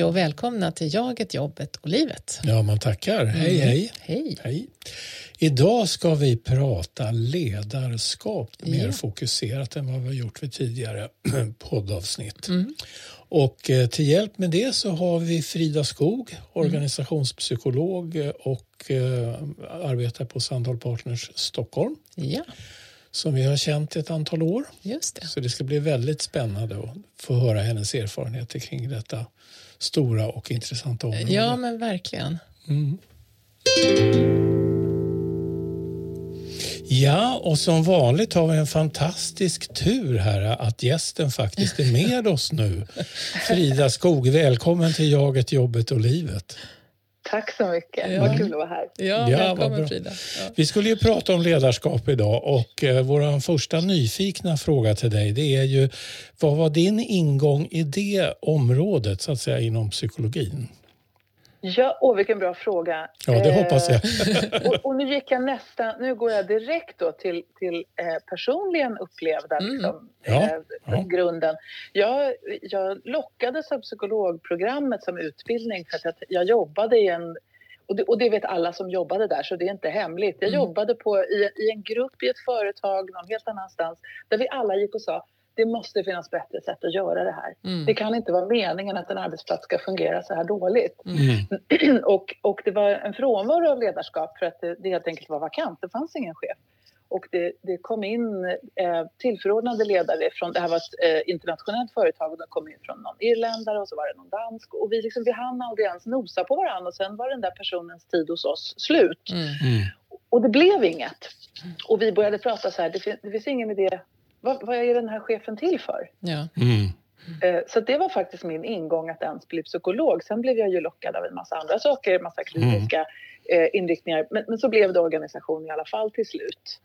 Hej och välkomna till Jaget, jobbet och livet. Ja, man tackar. Hej, Mm. hej. Hej. hej. Idag ska vi prata ledarskap mer Ja. fokuserat än vad vi har gjort vid tidigare poddavsnitt. Mm. Och eh, till hjälp med det så har vi Frida Skog, organisationspsykolog eh, och eh, arbetar på Sandal Partners Stockholm Ja, som vi har känt ett antal år. just det. Så det ska bli väldigt spännande att få höra hennes erfarenheter kring detta stora och intressanta område. Ja, men verkligen. Mm. Ja, och som vanligt har vi en fantastisk tur här att gästen faktiskt är med oss nu. Frida Skog, välkommen till Jaget, jobbet och livet. Tack så mycket. Ja. Vad kul att vara här. Ja, Ja, välkommen. Frida. Ja. Vi skulle ju prata om ledarskap idag och eh, vår första nyfikna fråga till dig det är ju vad var din ingång i det området så att säga inom psykologin? Ja, åh, vilken bra fråga. Ja, det Eh, hoppas jag. och, och nu gick jag nästan, nu går jag direkt då till, till eh, personligen upplevda Mm. liksom, Ja, eh, ja. grunden. Jag, jag lockades av psykologprogrammet som utbildning för att jag, jag jobbade i en och det, och det vet alla som jobbade där, så det är inte hemligt. Jag Mm. jobbade på, i, i en grupp i ett företag någon helt annanstans där vi alla gick och sa det måste finnas bättre sätt att göra det här. Mm. Det kan inte vara meningen att en arbetsplats ska fungera så här dåligt. Mm. och, och det var en frånvaro av ledarskap för att det, det helt enkelt var vakant. Det fanns ingen chef. Och det, det kom in eh, tillförordnade ledare från, det här var ett eh, internationellt företag och de kom in från någon irländare och så var det någon dansk och vi, liksom, vi hann aldrig ens nosa på varandra och sen var den där personens tid hos oss slut. Mm. Mm. Och det blev inget. Och vi började prata så här, det, fin, det finns ingen idé, vad, vad är den här chefen till för? Ja. Mm. Eh, Så det var faktiskt min ingång att ens bli psykolog. Sen blev jag ju lockad av en massa andra saker, en massa kliniska eh, inriktningar. Men, men så blev det organisation i alla fall till slut.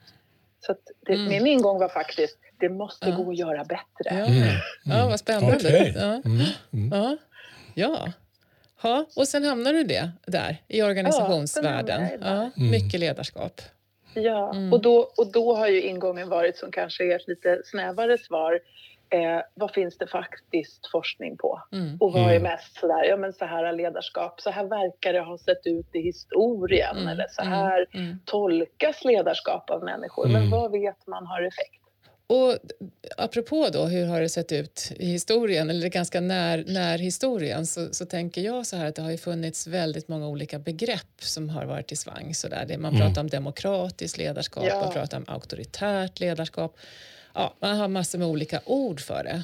Så att det, Mm. min ingång var faktiskt, det måste Ja. gå att göra bättre. Ja. Mm. ja, vad spännande. Okej. Ja. Mm. Mm. Ja. Ja. ja, och sen hamnar du det där i organisationsvärlden. Ja, Ja, mycket ledarskap. Ja, Mm. och, då, och då har ju ingången varit, som kanske är ett lite snävare svar, eh, vad finns det faktiskt forskning på? Mm. Och vad är Mm. mest sådär, ja men så här har ledarskap, så här verkar det ha sett ut i historien Mm. eller så Mm. här Mm. tolkas ledarskap av människor. Mm. Men vad vet man har effekt? Och apropå då, hur har det sett ut i historien, eller ganska när, när historien, så, så tänker jag så här att det har ju funnits väldigt många olika begrepp som har varit i svang. Så där. Man Mm. pratar om demokratiskt ledarskap, Ja. man pratar om auktoritärt ledarskap. Ja, man har massor med olika ord för det.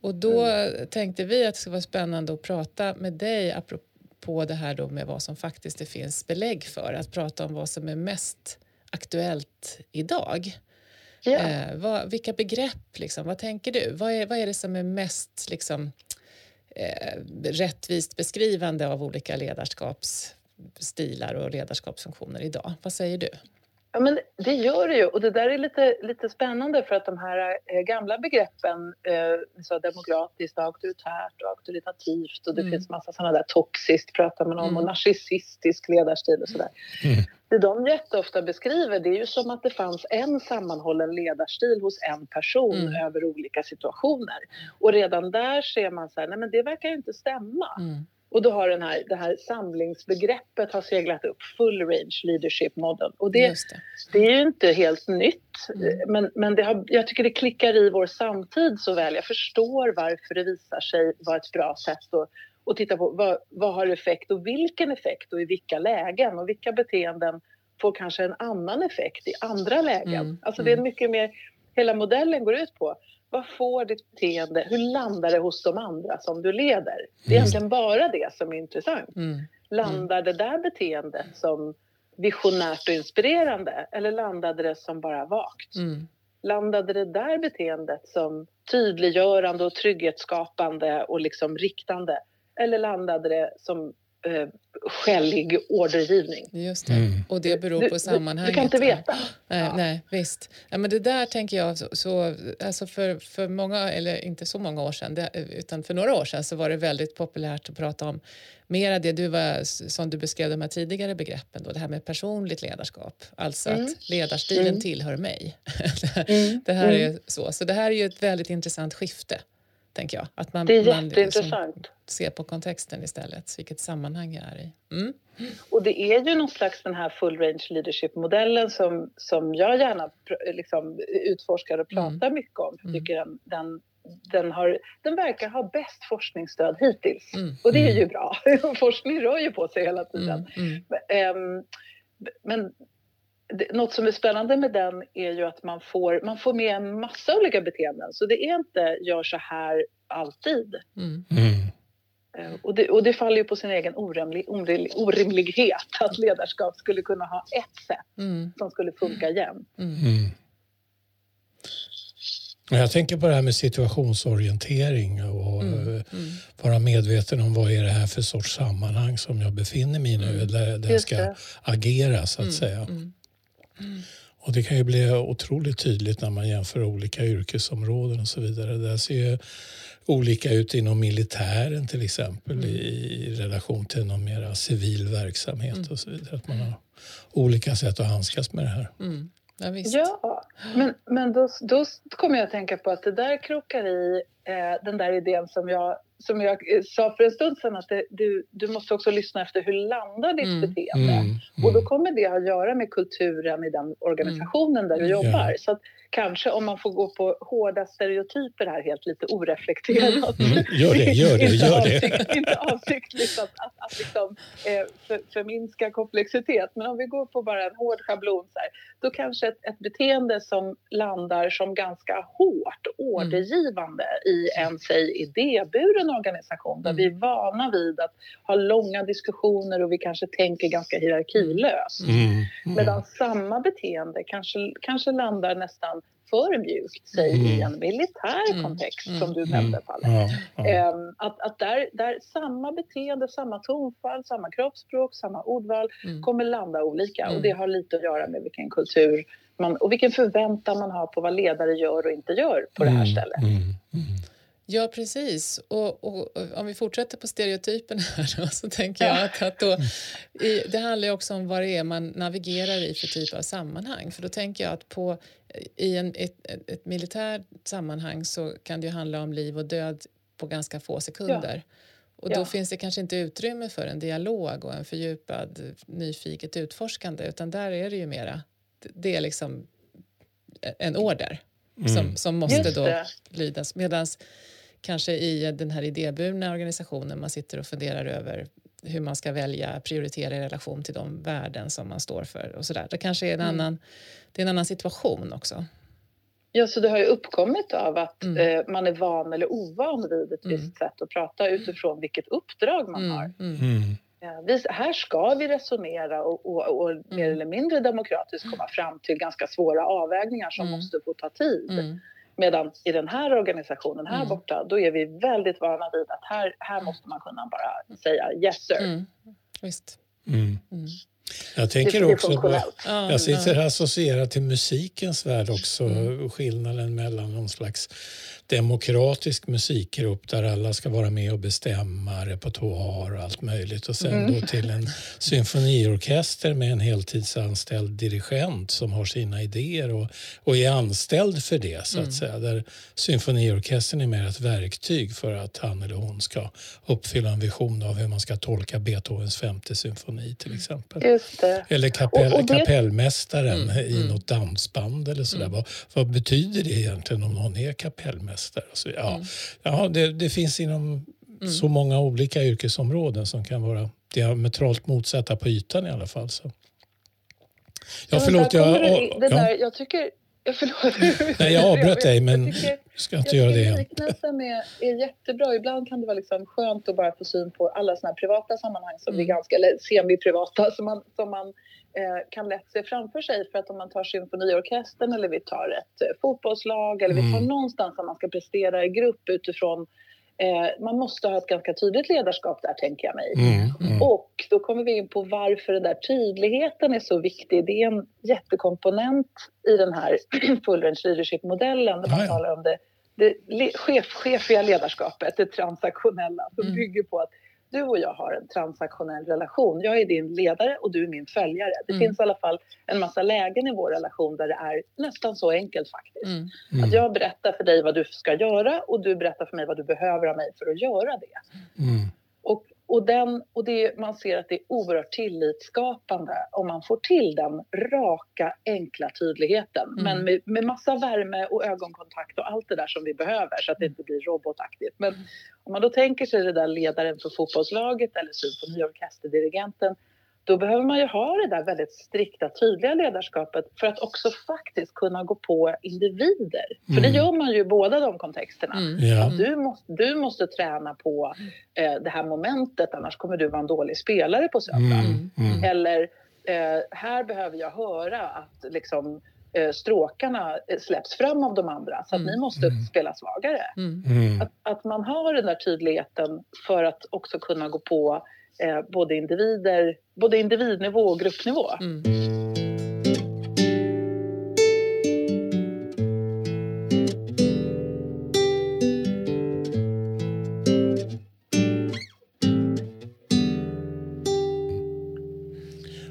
Och då Mm. tänkte vi att det skulle vara spännande att prata med dig apropå det här då med vad som faktiskt det finns belägg för. Att prata om vad som är mest aktuellt idag. Ja. Eh, vad, vilka begrepp, liksom, vad tänker du? Vad är, vad är det som är mest liksom, eh, rättvist beskrivande av olika ledarskapsstilar och ledarskapsfunktioner idag? Vad säger du? Ja, men det gör det ju. Och det där är lite, lite spännande för att de här eh, gamla begreppen, eh, så demokratiskt, auktoritärt och auktoritativt och det Mm. finns massa sådana där toxiskt pratar man om Mm. och narcissistisk ledarstil och sådär. Mm. Det de jätteofta beskriver det är ju som att det fanns en sammanhållen ledarstil hos en person Mm. över olika situationer. Och redan där ser man så här, nej men det verkar ju inte stämma. Och då har den här, det här samlingsbegreppet har seglat upp, full range leadership model. Och det, det. det är ju inte helt nytt, Mm. men, men det har, jag tycker det klickar i vår samtid så väl. Jag förstår varför det visar sig vara ett bra sätt att, att titta på vad, vad har effekt och vilken effekt och i vilka lägen och vilka beteenden får kanske en annan effekt i andra lägen. Mm, Alltså det är mm. mycket mer, hela modellen går ut på vad får ditt beteende, hur landar det hos de andra som du leder? Det är Mm. egentligen bara det som är intressant. Mm. Landar det där beteendet som visionärt och inspirerande eller landade det som bara vagt? Mm. Landade det där beteendet som tydliggörande och trygghetsskapande och liksom riktande? Eller landade det som eh, skällig ordergivning? Just det. Mm. Och det beror på du- sammanhanget. Du kan inte veta. Nej, Ja. nej visst. Ja, men det där tänker jag, så, så, alltså för, för många, eller inte så många år sedan, det, utan för några år sedan så var det väldigt populärt att prata om mera det du var, som du beskrev de här tidigare begreppen, då, det här med personligt ledarskap. Alltså Mm. att ledarstilen Mm. tillhör mig. Mm. det här Mm. är så. Så det här är ju ett väldigt intressant skifte, tänker jag. Att man, det är man jätteintressant. Liksom ser på kontexten istället, vilket sammanhang jag är i. Mm. Och det är ju någon slags den här full range leadership-modellen som, som jag gärna liksom, utforskar och pratar mm. mycket om. Jag mm. tycker den, den den, har, den verkar ha bäst forskningsstöd hittills. Mm. Och det är ju bra. Forskning rör ju på sig hela tiden. Mm. Mm. Men det, något som är spännande med den är ju att man får, man får med en massa olika beteenden. Så det är inte gör så här alltid. Mm. Uh, och, det, och det faller ju på sin egen orimlig, orimlig, orimlighet att ledarskap skulle kunna ha ett sätt mm. som skulle funka jämt. Mm. Jag tänker på det här med situationsorientering och mm, mm. vara medveten om vad är det här för sorts sammanhang som jag befinner mig i nu, mm. där, där jag ska agera så att mm, säga. Mm. Och det kan ju bli otroligt tydligt när man jämför olika yrkesområden och så vidare. Det ser ju olika ut inom militären till exempel mm. i relation till någon mer civil verksamhet och så vidare. Att man har olika sätt att handskas med det här. Ja, ja, men, men då, då kommer jag att tänka på att det där krokar i eh, den där idén som jag, som jag eh, sa för en stund sedan att det, du, du måste också lyssna efter hur landar ditt mm. beteende? Mm. Mm. Och då kommer det att göra med kulturen i den organisationen där du mm. jobbar. Så att, kanske om man får gå på hårda stereotyper här helt lite oreflekterat. Mm. Gör det, gör det, gör det. Avsikt, inte avsiktligt att, att, att liksom, eh, för, förminska komplexitet, men om vi går på bara en hård schablon så här, då kanske ett, ett beteende som landar som ganska hårt ordergivande mm. i en, säg, idéburen organisation där mm. vi är vana vid att ha långa diskussioner och vi kanske tänker ganska hierarkilöst. Mm. Mm. Medan samma beteende kanske, kanske landar nästan för mjukt, säg mm. i en militär mm. kontext mm. som du nämnde Palle. Ja, ja. Um, att, att där, där samma beteende, samma tonfall, samma kroppsspråk, samma ordval mm. kommer landa olika och det har lite att göra med vilken kultur man, och vilken förväntan man har på vad ledare gör och inte gör på det här stället. Ja, precis. Och, och, och, om vi fortsätter på stereotypen här då, så tänker jag att, att då, i, det handlar också om vad det är man navigerar i för typ av sammanhang. För då tänker jag att på, i en, ett, ett militärt sammanhang så kan det handla om liv och död på ganska få sekunder. Ja. Och då ja. finns det kanske inte utrymme för en dialog och en fördjupad nyfiket utforskande utan där är det ju mera, det är liksom en order mm. som, som måste då lydas. Medans kanske i den här idéburna organisationen man sitter och funderar över hur man ska välja, prioritera i relation till de värden som man står för och sådär. Det kanske är en, mm. annan, det är en annan situation också. Ja, så det har ju uppkommit av att mm. eh, man är van eller ovan vid ett mm. visst sätt att prata utifrån vilket uppdrag man mm. har. Mm. Mm. Ja, vi, här ska vi resonera och, och, och mer eller mindre demokratiskt komma fram till ganska svåra avvägningar som måste få ta tid. Medan i den här organisationen här mm. borta, då är vi väldigt vana vid att här, här måste man kunna bara säga yes sir. Mm. Visst. Mm. mm. Jag tänker också på, jag sitter associerad till musikens värld också, mm. skillnaden mellan någon slags demokratisk musikgrupp där alla ska vara med och bestämma repertoar och allt möjligt och sen mm. då till en symfoniorkester med en heltidsanställd dirigent som har sina idéer och, och är anställd för det så att mm. säga. Där symfoniorkestern är mer ett verktyg för att han eller hon ska uppfylla en vision av hur man ska tolka Beethovens femte symfoni till exempel. Eller kapell, och, och det... kapellmästaren mm. i mm. något dansband eller sådär. Mm. Vad, vad betyder det egentligen om någon är kapellmästare? Semester. Alltså, ja, mm. ja, det, det, finns inom mm. så många olika yrkesområden som kan vara diametralt motsatta på ytan i alla fall. Så. Ja, förlåt. Jag, det, det där, jag tycker... Förlåt. Nej, jag avbröt dig, men jag ska inte göra det igen. Liknelsen är, är jättebra. Ibland kan det vara liksom skönt att bara få syn på alla såna privata sammanhang som mm. är ganska semi-privata som man, som man kan lätt se framför sig. För att om man tar symfoniorkestern eller vi tar ett eh, fotbollslag eller vi tar mm. någonstans där man ska prestera i grupp utifrån Eh, man måste ha ett ganska tydligt ledarskap där, tänker jag mig. Mm, mm. Och då kommer vi in på varför den där tydligheten är så viktig. Det är en jättekomponent i den här full range leadership-modellen där man ja, talar om det, det chef, chefiga ledarskapet, det transaktionella, som mm. bygger på att du och jag har en transaktionell relation. Jag är din ledare och du är min följare. Det mm. finns i alla fall en massa lägen i vår relation där det är nästan så enkelt faktiskt. Mm. Mm. Att jag berättar för dig vad du ska göra och du berättar för mig vad du behöver av mig för att göra det. Mm. Och och, den, och det, man ser att det är oerhört tillitsskapande om man får till den raka, enkla tydligheten. Mm. Men med, med massa värme och ögonkontakt och allt det där som vi behöver så att det inte blir robotaktigt. Men om man då tänker sig det där ledaren för fotbollslaget eller symfoniorkesterdirigenten då behöver man ju ha det där väldigt strikta, tydliga ledarskapet för att också faktiskt kunna gå på individer. Mm. För det mm. gör man ju i båda de kontexterna. Mm. Ja. du, måste, du måste träna på eh, det här momentet, annars kommer du vara en dålig spelare på söndag. Mm. mm. Eller eh, här behöver jag höra att liksom, eh, stråkarna släpps fram av de andra så att ni måste spela svagare. Att, att man har den där tydligheten för att också kunna gå på eh, både, individer, både individnivå och gruppnivå. Mm.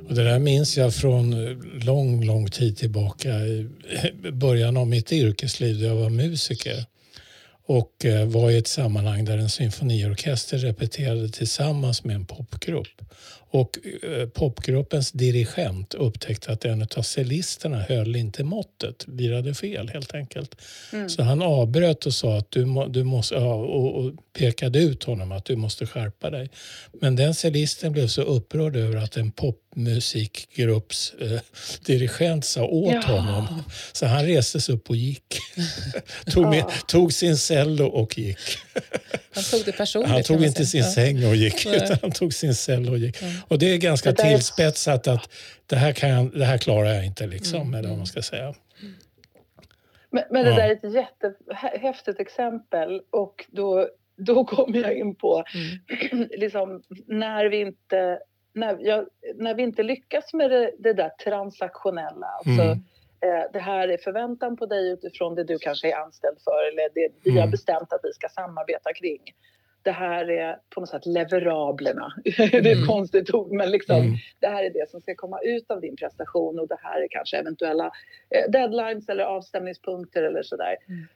Och det där minns jag från lång, lång tid tillbaka i början av mitt yrkesliv då jag var musiker och eh, var i ett sammanhang där en symfoniorkester repeterade tillsammans med en popgrupp. Och eh, popgruppens dirigent upptäckte att en av celisterna höll inte måttet, virade fel helt enkelt. Mm. Så han avbröt och sa att du, må, du måste, ja, och, och, pekade ut honom att du måste skärpa dig. Men den cellisten blev så upprörd över att en popmusikgrupps eh, dirigent sa åt ja. honom. Så han reste sig upp och gick. tog, med, tog sin cello och gick. Han tog det personligt. Han tog inte sin säng och gick, utan han tog sin cello och gick. Mm. Och det är ganska det tillspetsat att det här, kan jag, det här klarar jag inte, liksom, mm. eller vad man ska säga. Men, men det ja. där är ett jättehäftigt exempel och då, då kommer jag in på mm. liksom, när vi inte när, jag, när vi inte lyckas med det, det där transaktionella, alltså, mm. eh, det här är förväntan på dig utifrån det du kanske är anställd för eller det vi mm. har bestämt att vi ska samarbeta kring det här är på något sätt leverablerna. det är ett mm. konstigt ord, men liksom, mm. det här är det som ska komma ut av din prestation och det här är kanske eventuella eh, deadlines eller avstämningspunkter eller sådär. Mm.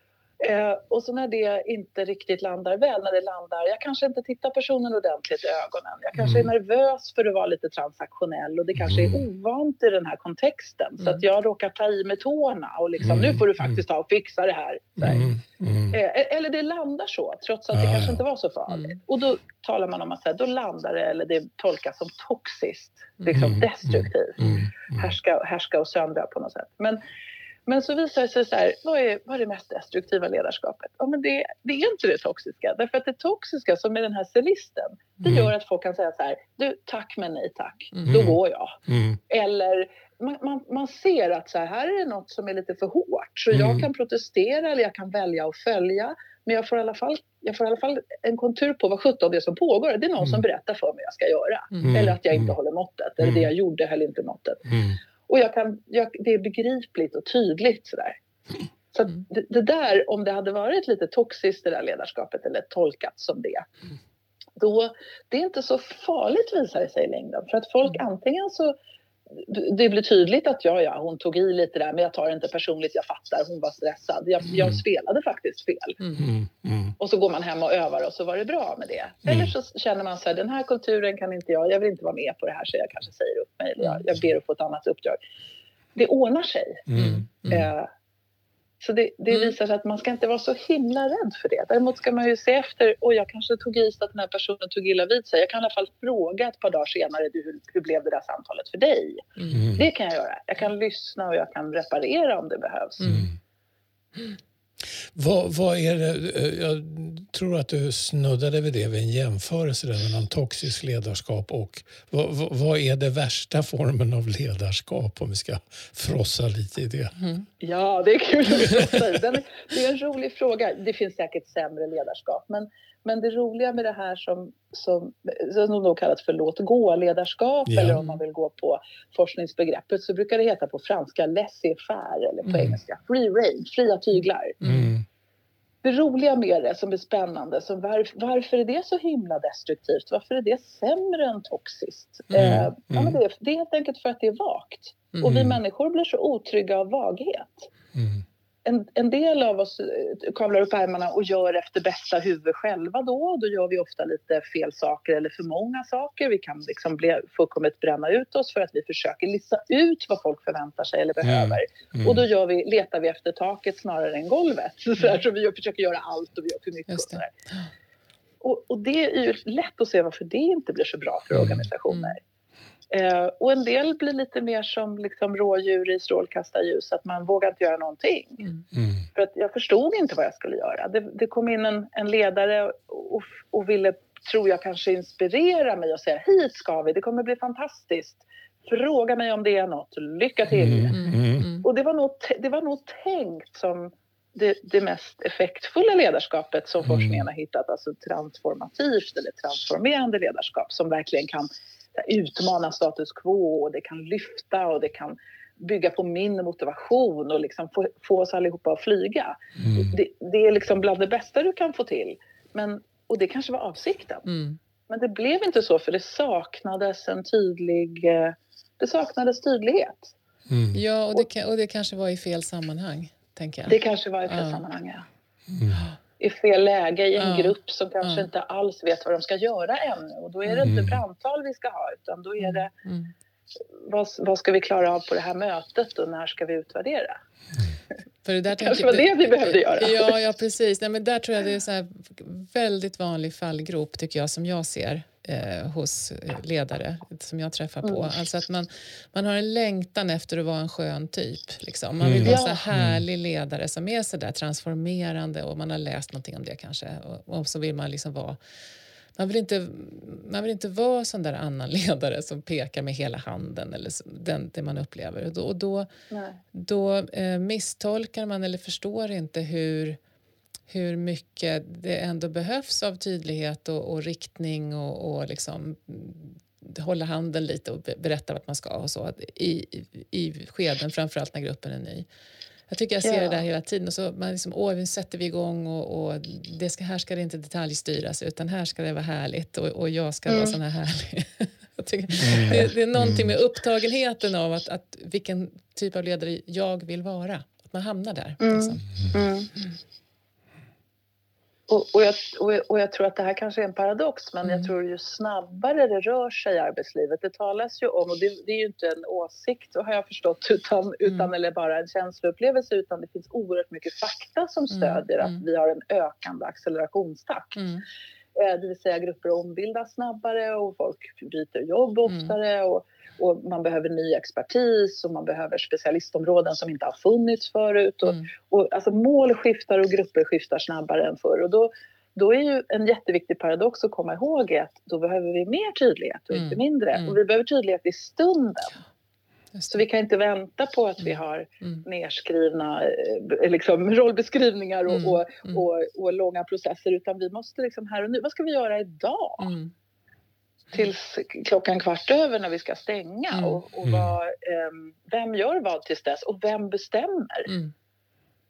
Eh, och så när det inte riktigt landar väl, när det landar, jag kanske inte tittar personen ordentligt i ögonen. Jag kanske mm. är nervös för att vara lite transaktionell och det kanske är mm. ovant i den här kontexten. Mm. Så att jag råkar ta i med tårna och liksom, mm. nu får du faktiskt ta och fixa det här. Mm. Eh, e-, eller det landar så, trots att det kanske inte var så farligt. Och då talar man om att här, då landar det, eller det tolkas som toxiskt, liksom destruktivt. Härska, härska och söndra på något sätt. Men men så visar det sig så här, vad är, vad är det mest destruktiva ledarskapet? Ja, men det, det är inte det toxiska. Därför att det toxiska som är den här cellisten, det mm. gör att folk kan säga så här, du tack men nej tack, mm. då går jag. Mm. Eller man, man, man, ser att så här, här är det något som är lite för hårt så jag mm. kan protestera eller jag kan välja att följa. Men jag får i alla fall, jag får i alla fall en kontur på vad sjutton det är som pågår. Det är någon som mm. berättar för mig vad jag ska göra. Mm. Eller att jag inte håller måttet. Eller det jag gjorde höll inte måttet. Och jag kan, jag, det är begripligt och tydligt sådär. Så mm. det, det, där, om det hade varit lite toxiskt det där ledarskapet eller tolkat som det. Då, det är inte så farligt visar det sig i längden. För att folk mm. antingen så det blir tydligt att ja, ja, hon tog i lite där, men jag tar det inte personligt, jag fattar, hon var stressad. Jag, jag mm. spelade faktiskt fel. Mm. mm. Mm. Och så går man hem och övar och så var det bra med det. Eller så känner man så här, den här kulturen kan inte jag, jag vill inte vara med på det här så jag kanske säger upp mig eller jag, jag ber att få ett annat uppdrag. Det ordnar sig. Eh, så det, det mm. visar sig att man ska inte vara så himla rädd för det. Däremot ska man ju se efter, och jag kanske tog i så att den här personen tog illa vid sig. Jag kan i alla fall fråga ett par dagar senare, du, hur, hur blev det där samtalet för dig? Mm. Det kan jag göra. Jag kan lyssna och jag kan reparera om det behövs. Mm. Vad, vad, är det, eh, jag tror att du snuddade vid det vid en jämförelse mellan toxiskt ledarskap och vad, vad, är det värsta formen av ledarskap om vi ska frossa lite i det? Mm. Ja, det är kul att frossa i. Det är en rolig fråga. Det finns säkert sämre ledarskap men men det roliga med det här som, som, som de kallas för låt gå-ledarskap ja. eller om man vill gå på forskningsbegreppet så brukar det heta på franska laissez-faire eller på mm. engelska free range, fria tyglar. Mm. det roliga med det som är spännande. Som var, varför är det så himla destruktivt? Varför är det sämre än toxiskt? Mm. Eh, ja, men mm. det, det, är helt enkelt för att det är vagt. Mm. Och vi mm. människor blir så otrygga av vaghet. Mm en, en del av oss eh, kavlar upp ärmarna och gör efter bästa huvud själva då. Då gör vi ofta lite fel saker eller för många saker. Vi kan liksom bli, fullkomligt bränna ut oss för att vi försöker lista ut vad folk förväntar sig eller behöver. Mm. Mm. Och då gör vi, letar vi efter taket snarare än golvet. Så, här, så vi försöker göra allt och vi gör för mycket. Och, så och, och, det är ju lätt att se varför det inte blir så bra för mm. Eh, och en del blir lite mer som liksom rådjur i strålkastarljus, att man vågar inte göra någonting. Mm. mm. För att jag förstod inte vad jag skulle göra. Det, det kom in en, en ledare och, och, ville, tror jag, kanske inspirera mig och säga hit ska vi, det kommer bli fantastiskt. Fråga mig om det är något, lycka till. Mm. Mm. mm. Och det var, nog, det var nog tänkt som det, det, mest effektfulla ledarskapet som mm. forskningen har hittat, alltså transformativt eller transformerande ledarskap som verkligen kan utmana status quo och det kan lyfta och det kan bygga på min motivation och liksom få, få oss allihopa att flyga. Mm. Det, det, är liksom bland det bästa du kan få till. Men, och det kanske var avsikten. Mm. Men det blev inte så för det saknades en tydlig... Eh, det saknades tydlighet. Mm. Ja, och det, och det kanske var i fel sammanhang, tänker jag. Det kanske var i fel ja. sammanhang, ja. Mm i fel läge i en ja. grupp som kanske ja. inte alls vet vad de ska göra ännu. Och då är det mm. inte brandtal vi ska ha utan då är det mm. vad, vad ska vi klara av på det här mötet och när ska vi utvärdera? För det där kanske var det vi behövde göra. Ja, ja precis. Nej, men där tror jag det är så väldigt vanlig fallgrop tycker jag som jag ser eh, hos ledare som jag träffar på. Mm. Alltså att man, man har en längtan efter att vara en skön typ. Liksom. Man vill mm. vara så härlig ledare som är så där transformerande och man har läst någonting om det kanske. Och, och så vill man liksom vara man vill, inte, man vill inte vara sån där annan ledare som pekar med hela handen eller den, det man upplever. Och då, och då, då eh, misstolkar man eller förstår inte hur hur mycket det ändå behövs av tydlighet och, och riktning och, och liksom mm, hålla handen lite och berätta vart man ska och så i, i skeden, framförallt när gruppen är ny. Jag tycker jag ser ja. det där hela tiden. Och så man liksom, åh, nu sätter vi igång och, och det ska, här ska det inte detaljstyras utan här ska det vara härligt och, och jag ska mm. vara sån här härlig. tycker, mm. det, det, är någonting med upptagenheten av att, att vilken typ av ledare jag vill vara. Att man hamnar där. Mm. Liksom. Mm. Och, och, jag, och, jag, tror att det här kanske är en paradox men mm. jag tror ju snabbare det rör sig i arbetslivet, det talas ju om, och det, det är ju inte en åsikt har jag förstått utan, utan mm. eller bara en känsloupplevelse utan det finns oerhört mycket fakta som mm. stödjer mm. att vi har en ökande accelerationstakt. Mm. Eh, det vill säga grupper ombildas snabbare och folk byter jobb mm. oftare och och man behöver ny expertis och man behöver specialistområden som inte har funnits förut. Och, mm. och, alltså mål skiftar och grupper skiftar snabbare än förr. Och då, då är ju en jätteviktig paradox att komma ihåg att då behöver vi mer tydlighet och mm. inte mindre. Mm. Och vi behöver tydlighet i stunden. Så vi kan inte vänta på att vi mm. har mm. nedskrivna eh, liksom, rollbeskrivningar och, mm. och, mm. och, och, långa processer utan vi måste liksom här och nu, vad ska vi göra idag? Mm tills klockan kvart över när vi ska stänga. Mm. Och, och mm. vad, um, vem gör vad tills dess och vem bestämmer? Mm.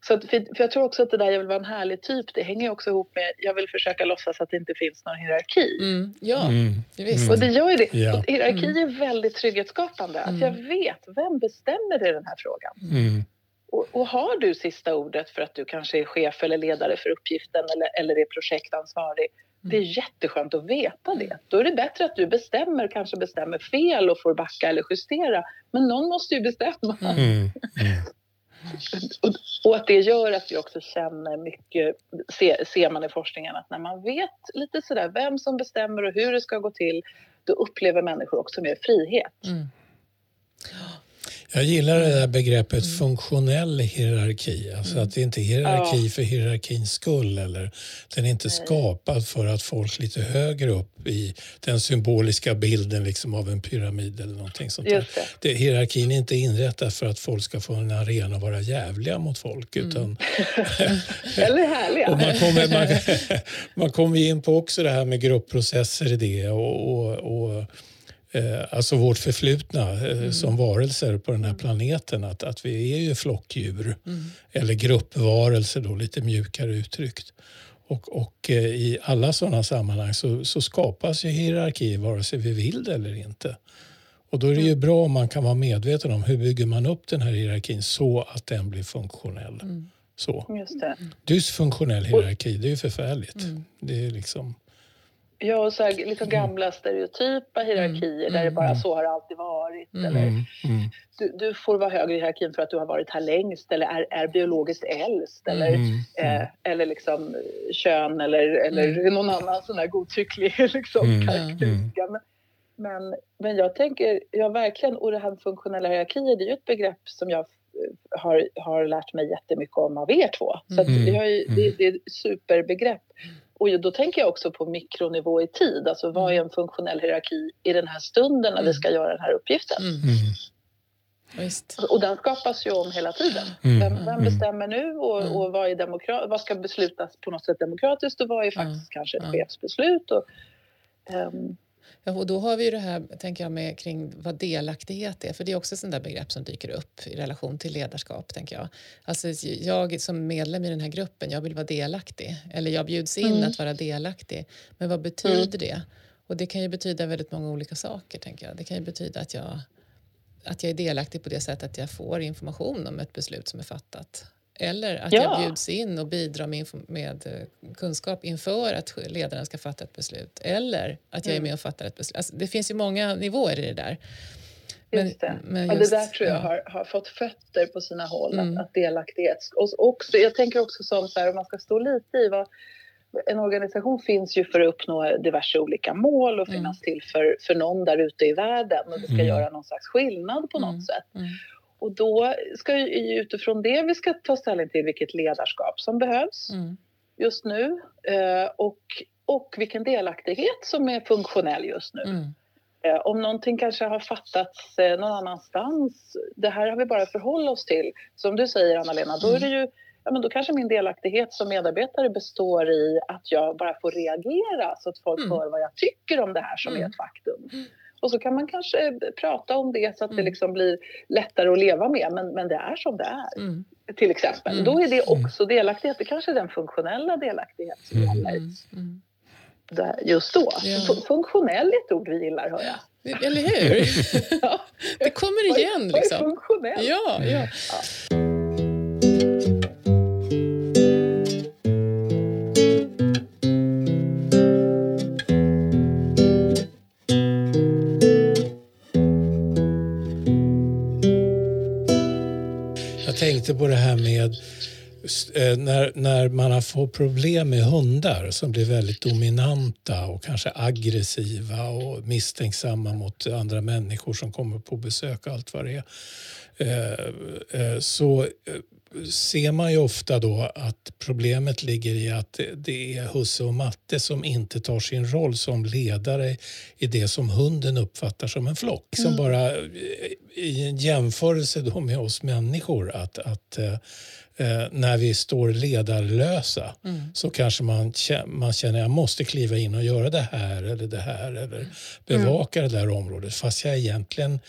Så att, för, jag tror också att det där jag vill vara en härlig typ, det hänger också ihop med jag vill försöka låtsas att det inte finns någon hierarki. Mm. Ja, mm. visst. Och det gör ju det. Ja. Och hierarki mm. är väldigt trygghetsskapande. Att jag vet, vem bestämmer i den här frågan? Mm. Och, och, har du sista ordet för att du kanske är chef eller ledare för uppgiften eller, eller är projektansvarig det är jätteskönt att veta det. Då är det bättre att du bestämmer, kanske bestämmer fel och får backa eller justera. Men någon måste ju bestämma. Mm. Mm. och, och, att det gör att vi också känner mycket, ser, ser man i forskningen, att när man vet lite sådär vem som bestämmer och hur det ska gå till, då upplever människor också mer frihet. Mm. Jag gillar det där begreppet mm. funktionell hierarki. Alltså mm. att det inte är hierarki ja. för hierarkins skull. Eller den är inte Nej. skapad för att folk lite högre upp i den symboliska bilden liksom av en pyramid eller någonting sånt där. Det. hierarkin är inte inrättad för att folk ska få en arena att vara jävliga mot folk. Mm. Utan eller härliga. och man, kommer, man, man kommer in på också det här med gruppprocesser i det och, och, och alltså vårt förflutna eh, mm. som varelser på den här planeten. Att, att vi är ju flockdjur mm. eller gruppvarelser då, lite mjukare uttryckt. Och, och eh, i alla sådana sammanhang så, så skapas ju hierarki vare sig vi vill det eller inte. Och då är det ju mm. bra om man kan vara medveten om hur bygger man upp den här hierarkin så att den blir funktionell. Mm. Så. Just det. Dysfunktionell hierarki, det är ju förfärligt. Mm. Det är liksom... Ja, och så här, liksom gamla stereotypa hierarkier mm. där det bara mm. så har det alltid varit. Mm. Eller, mm. du, du, får vara högre i hierarkin för att du har varit här längst eller är, är biologiskt äldst eller, eh, eller liksom kön eller, eller någon annan sån här godtycklig liksom, karaktäristika. Men, men, men jag tänker, ja verkligen, och det här med funktionella hierarkier det är ju ett begrepp som jag har, har lärt mig jättemycket om av er två. Så mm. det, ju, det, det, är ett superbegrepp. Och då tänker jag också på mikronivå i tid. Alltså vad är en funktionell hierarki i den här stunden när vi ska göra den här uppgiften? Mm. Visst. Och den skapas ju om hela tiden. Mm. Vem, vem bestämmer nu och, mm. och vad, är demokra- vad ska beslutas på något sätt demokratiskt och vad är faktiskt mm. kanske ett chefsbeslut? Och, um, Ja, och då har vi ju det här tänker jag, med kring vad delaktighet är, för det är också där begrepp som dyker upp i relation till ledarskap. tänker Jag Alltså, jag som medlem i den här gruppen, jag vill vara delaktig, eller jag bjuds in mm. att vara delaktig. Men vad betyder mm. det? Och det kan ju betyda väldigt många olika saker. tänker jag. Det kan ju betyda att jag, att jag är delaktig på det sättet att jag får information om ett beslut som är fattat eller att ja. jag bjuds in och bidrar med, med, eh, kunskap inför att ledaren ska fatta ett beslut. Eller att jag är mm. med och fattar ett beslut. Alltså, det finns ju många nivåer i det där. Men, just det. Men just, ja, det där tror jag ja. har, har fått fötter på sina håll, mm. att, att delaktighet. Och också, jag tänker också som så här, om man ska stå lite i vad en organisation finns ju för att uppnå diverse olika mål och mm. finnas till för, för någon där ute i världen och det ska mm. göra någon slags skillnad på något mm. sätt. Mm. Och då ska ju utifrån det vi ska ta ställning till vilket ledarskap som behövs mm. just nu eh, och, och vilken delaktighet som är funktionell just nu. Mm. Eh, om någonting kanske har fattats eh, någon annanstans, det här har vi bara att förhålla oss till. Som du säger Anna-Lena, då är det ju ja, men då kanske min delaktighet som medarbetare består i att jag bara får reagera så att folk mm. hör vad jag tycker om det här som mm. är ett faktum. Och så kan man kanske prata om det så att mm. det liksom blir lättare att leva med. Men, men det är som det är. Mm. Till exempel. Mm. Då är det mm. också delaktighet. Det kanske är den funktionella delaktighet som mm. gäller. Mm. Just då. Ja. Funktionell är ett ord vi gillar, hör jag. Eller hur? ja. Det kommer igen. Liksom. Vad är funktionellt? Ja, ja. ja. Tänkte på det här med eh, när, när man får problem med hundar som blir väldigt dominanta och kanske aggressiva och misstänksamma mot andra människor som kommer på besök och allt vad det är. Eh, eh, så ser man ju ofta då att problemet ligger i att det är husse och matte som inte tar sin roll som ledare i det som hunden uppfattar som en flock. Som mm. bara i en jämförelse då med oss människor att, att eh, eh när vi står ledarlösa mm. så kanske man, man känner att jag måste kliva in och göra det här eller det här eller mm. bevaka mm. det där området fast jag egentligen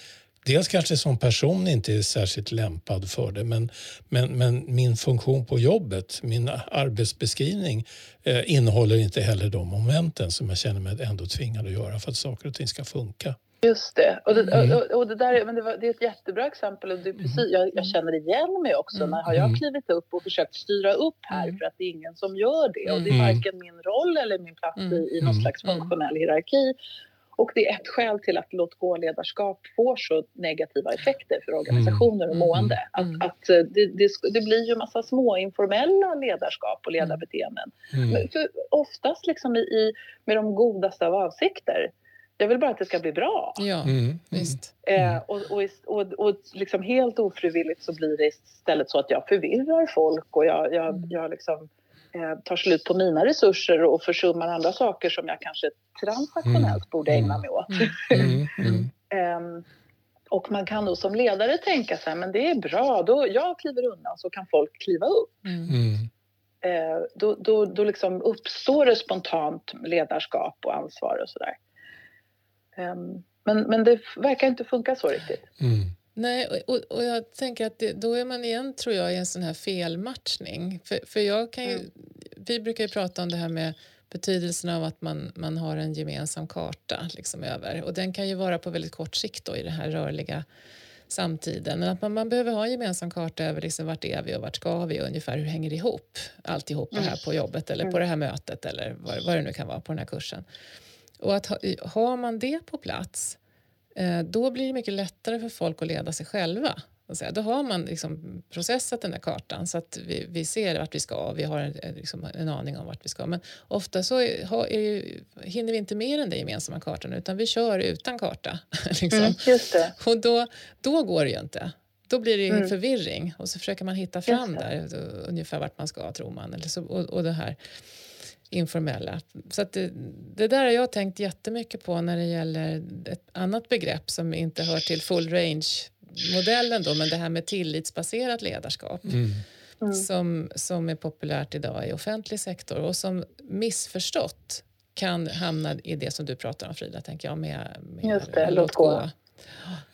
dels kanske som person inte är särskilt lämpad för det men, men, men min funktion på jobbet, min arbetsbeskrivning eh, innehåller inte heller de momenten som jag känner mig ändå tvingad att göra för att saker och ting ska funka. Just det. Och det, mm. och, och det där men det, var, det, är ett jättebra exempel. Och det precis, jag, jag känner igen mig också. Mm. När har jag mm. klivit upp och försökt styra upp här mm. för att det är ingen som gör det. Och det är mm. varken min roll eller min plats i, i någon slags funktionell hierarki. Och det är ett skäl till att låt-gå-ledarskap får så negativa effekter för organisationer och mående. Att, att det, det, det, blir ju massa små informella ledarskap och ledarbeteenden. Mm. För oftast liksom i, i, med de godaste av avsikter. Jag vill bara att det ska bli bra. Ja, mm. visst. Eh, och, och, och, och liksom helt ofrivilligt så blir det istället så att jag förvirrar folk och jag, jag, mm. jag liksom, eh, tar slut på mina resurser och försummar andra saker som jag kanske transaktionellt mm. borde ägna mig åt. Mm. um, och man kan då som ledare tänka så här, men det är bra, då jag kliver undan så kan folk kliva upp. Uh, då, då, då liksom uppstår det spontant ledarskap och ansvar och sådär. Um, Men, men det verkar inte funka så riktigt. Mm. Nej, och, och jag tänker att det, då är man igen, tror jag, i en sån här felmatchning. För, för jag kan ju, mm. Vi brukar ju prata om det här med betydelsen av att man, man har en gemensam karta liksom över. Och den kan ju vara på väldigt kort sikt då, i den här rörliga samtiden. Att man, man behöver ha en gemensam karta över liksom vart är vi och vart ska vi och ungefär hur hänger det ihop alltihop det här mm. på jobbet eller på mm. det här mötet eller vad, vad det nu kan vara på den här kursen. Och att ha, har man det på plats då blir det mycket lättare för folk att leda sig själva. Då har man liksom processat den där kartan så att vi, vi ser vart vi ska och vi har en, liksom en aning om vart vi ska. Men ofta så är ju, hinner vi inte med den där gemensamma kartan utan vi kör utan karta. liksom. mm, och då, då går det ju inte. Då blir det mm. förvirring och så försöker man hitta fram där ungefär vart man ska tror man. Eller så, och, och det här informella. Så det, det, där har jag tänkt jättemycket på när det gäller ett annat begrepp som inte hör till full range modellen då, men det här med tillitsbaserat ledarskap. Mm. Mm. Som, som är populärt idag i offentlig sektor och som missförstått kan hamna i det som du pratar om Frida, tänker jag, med, med Just det, låt gå.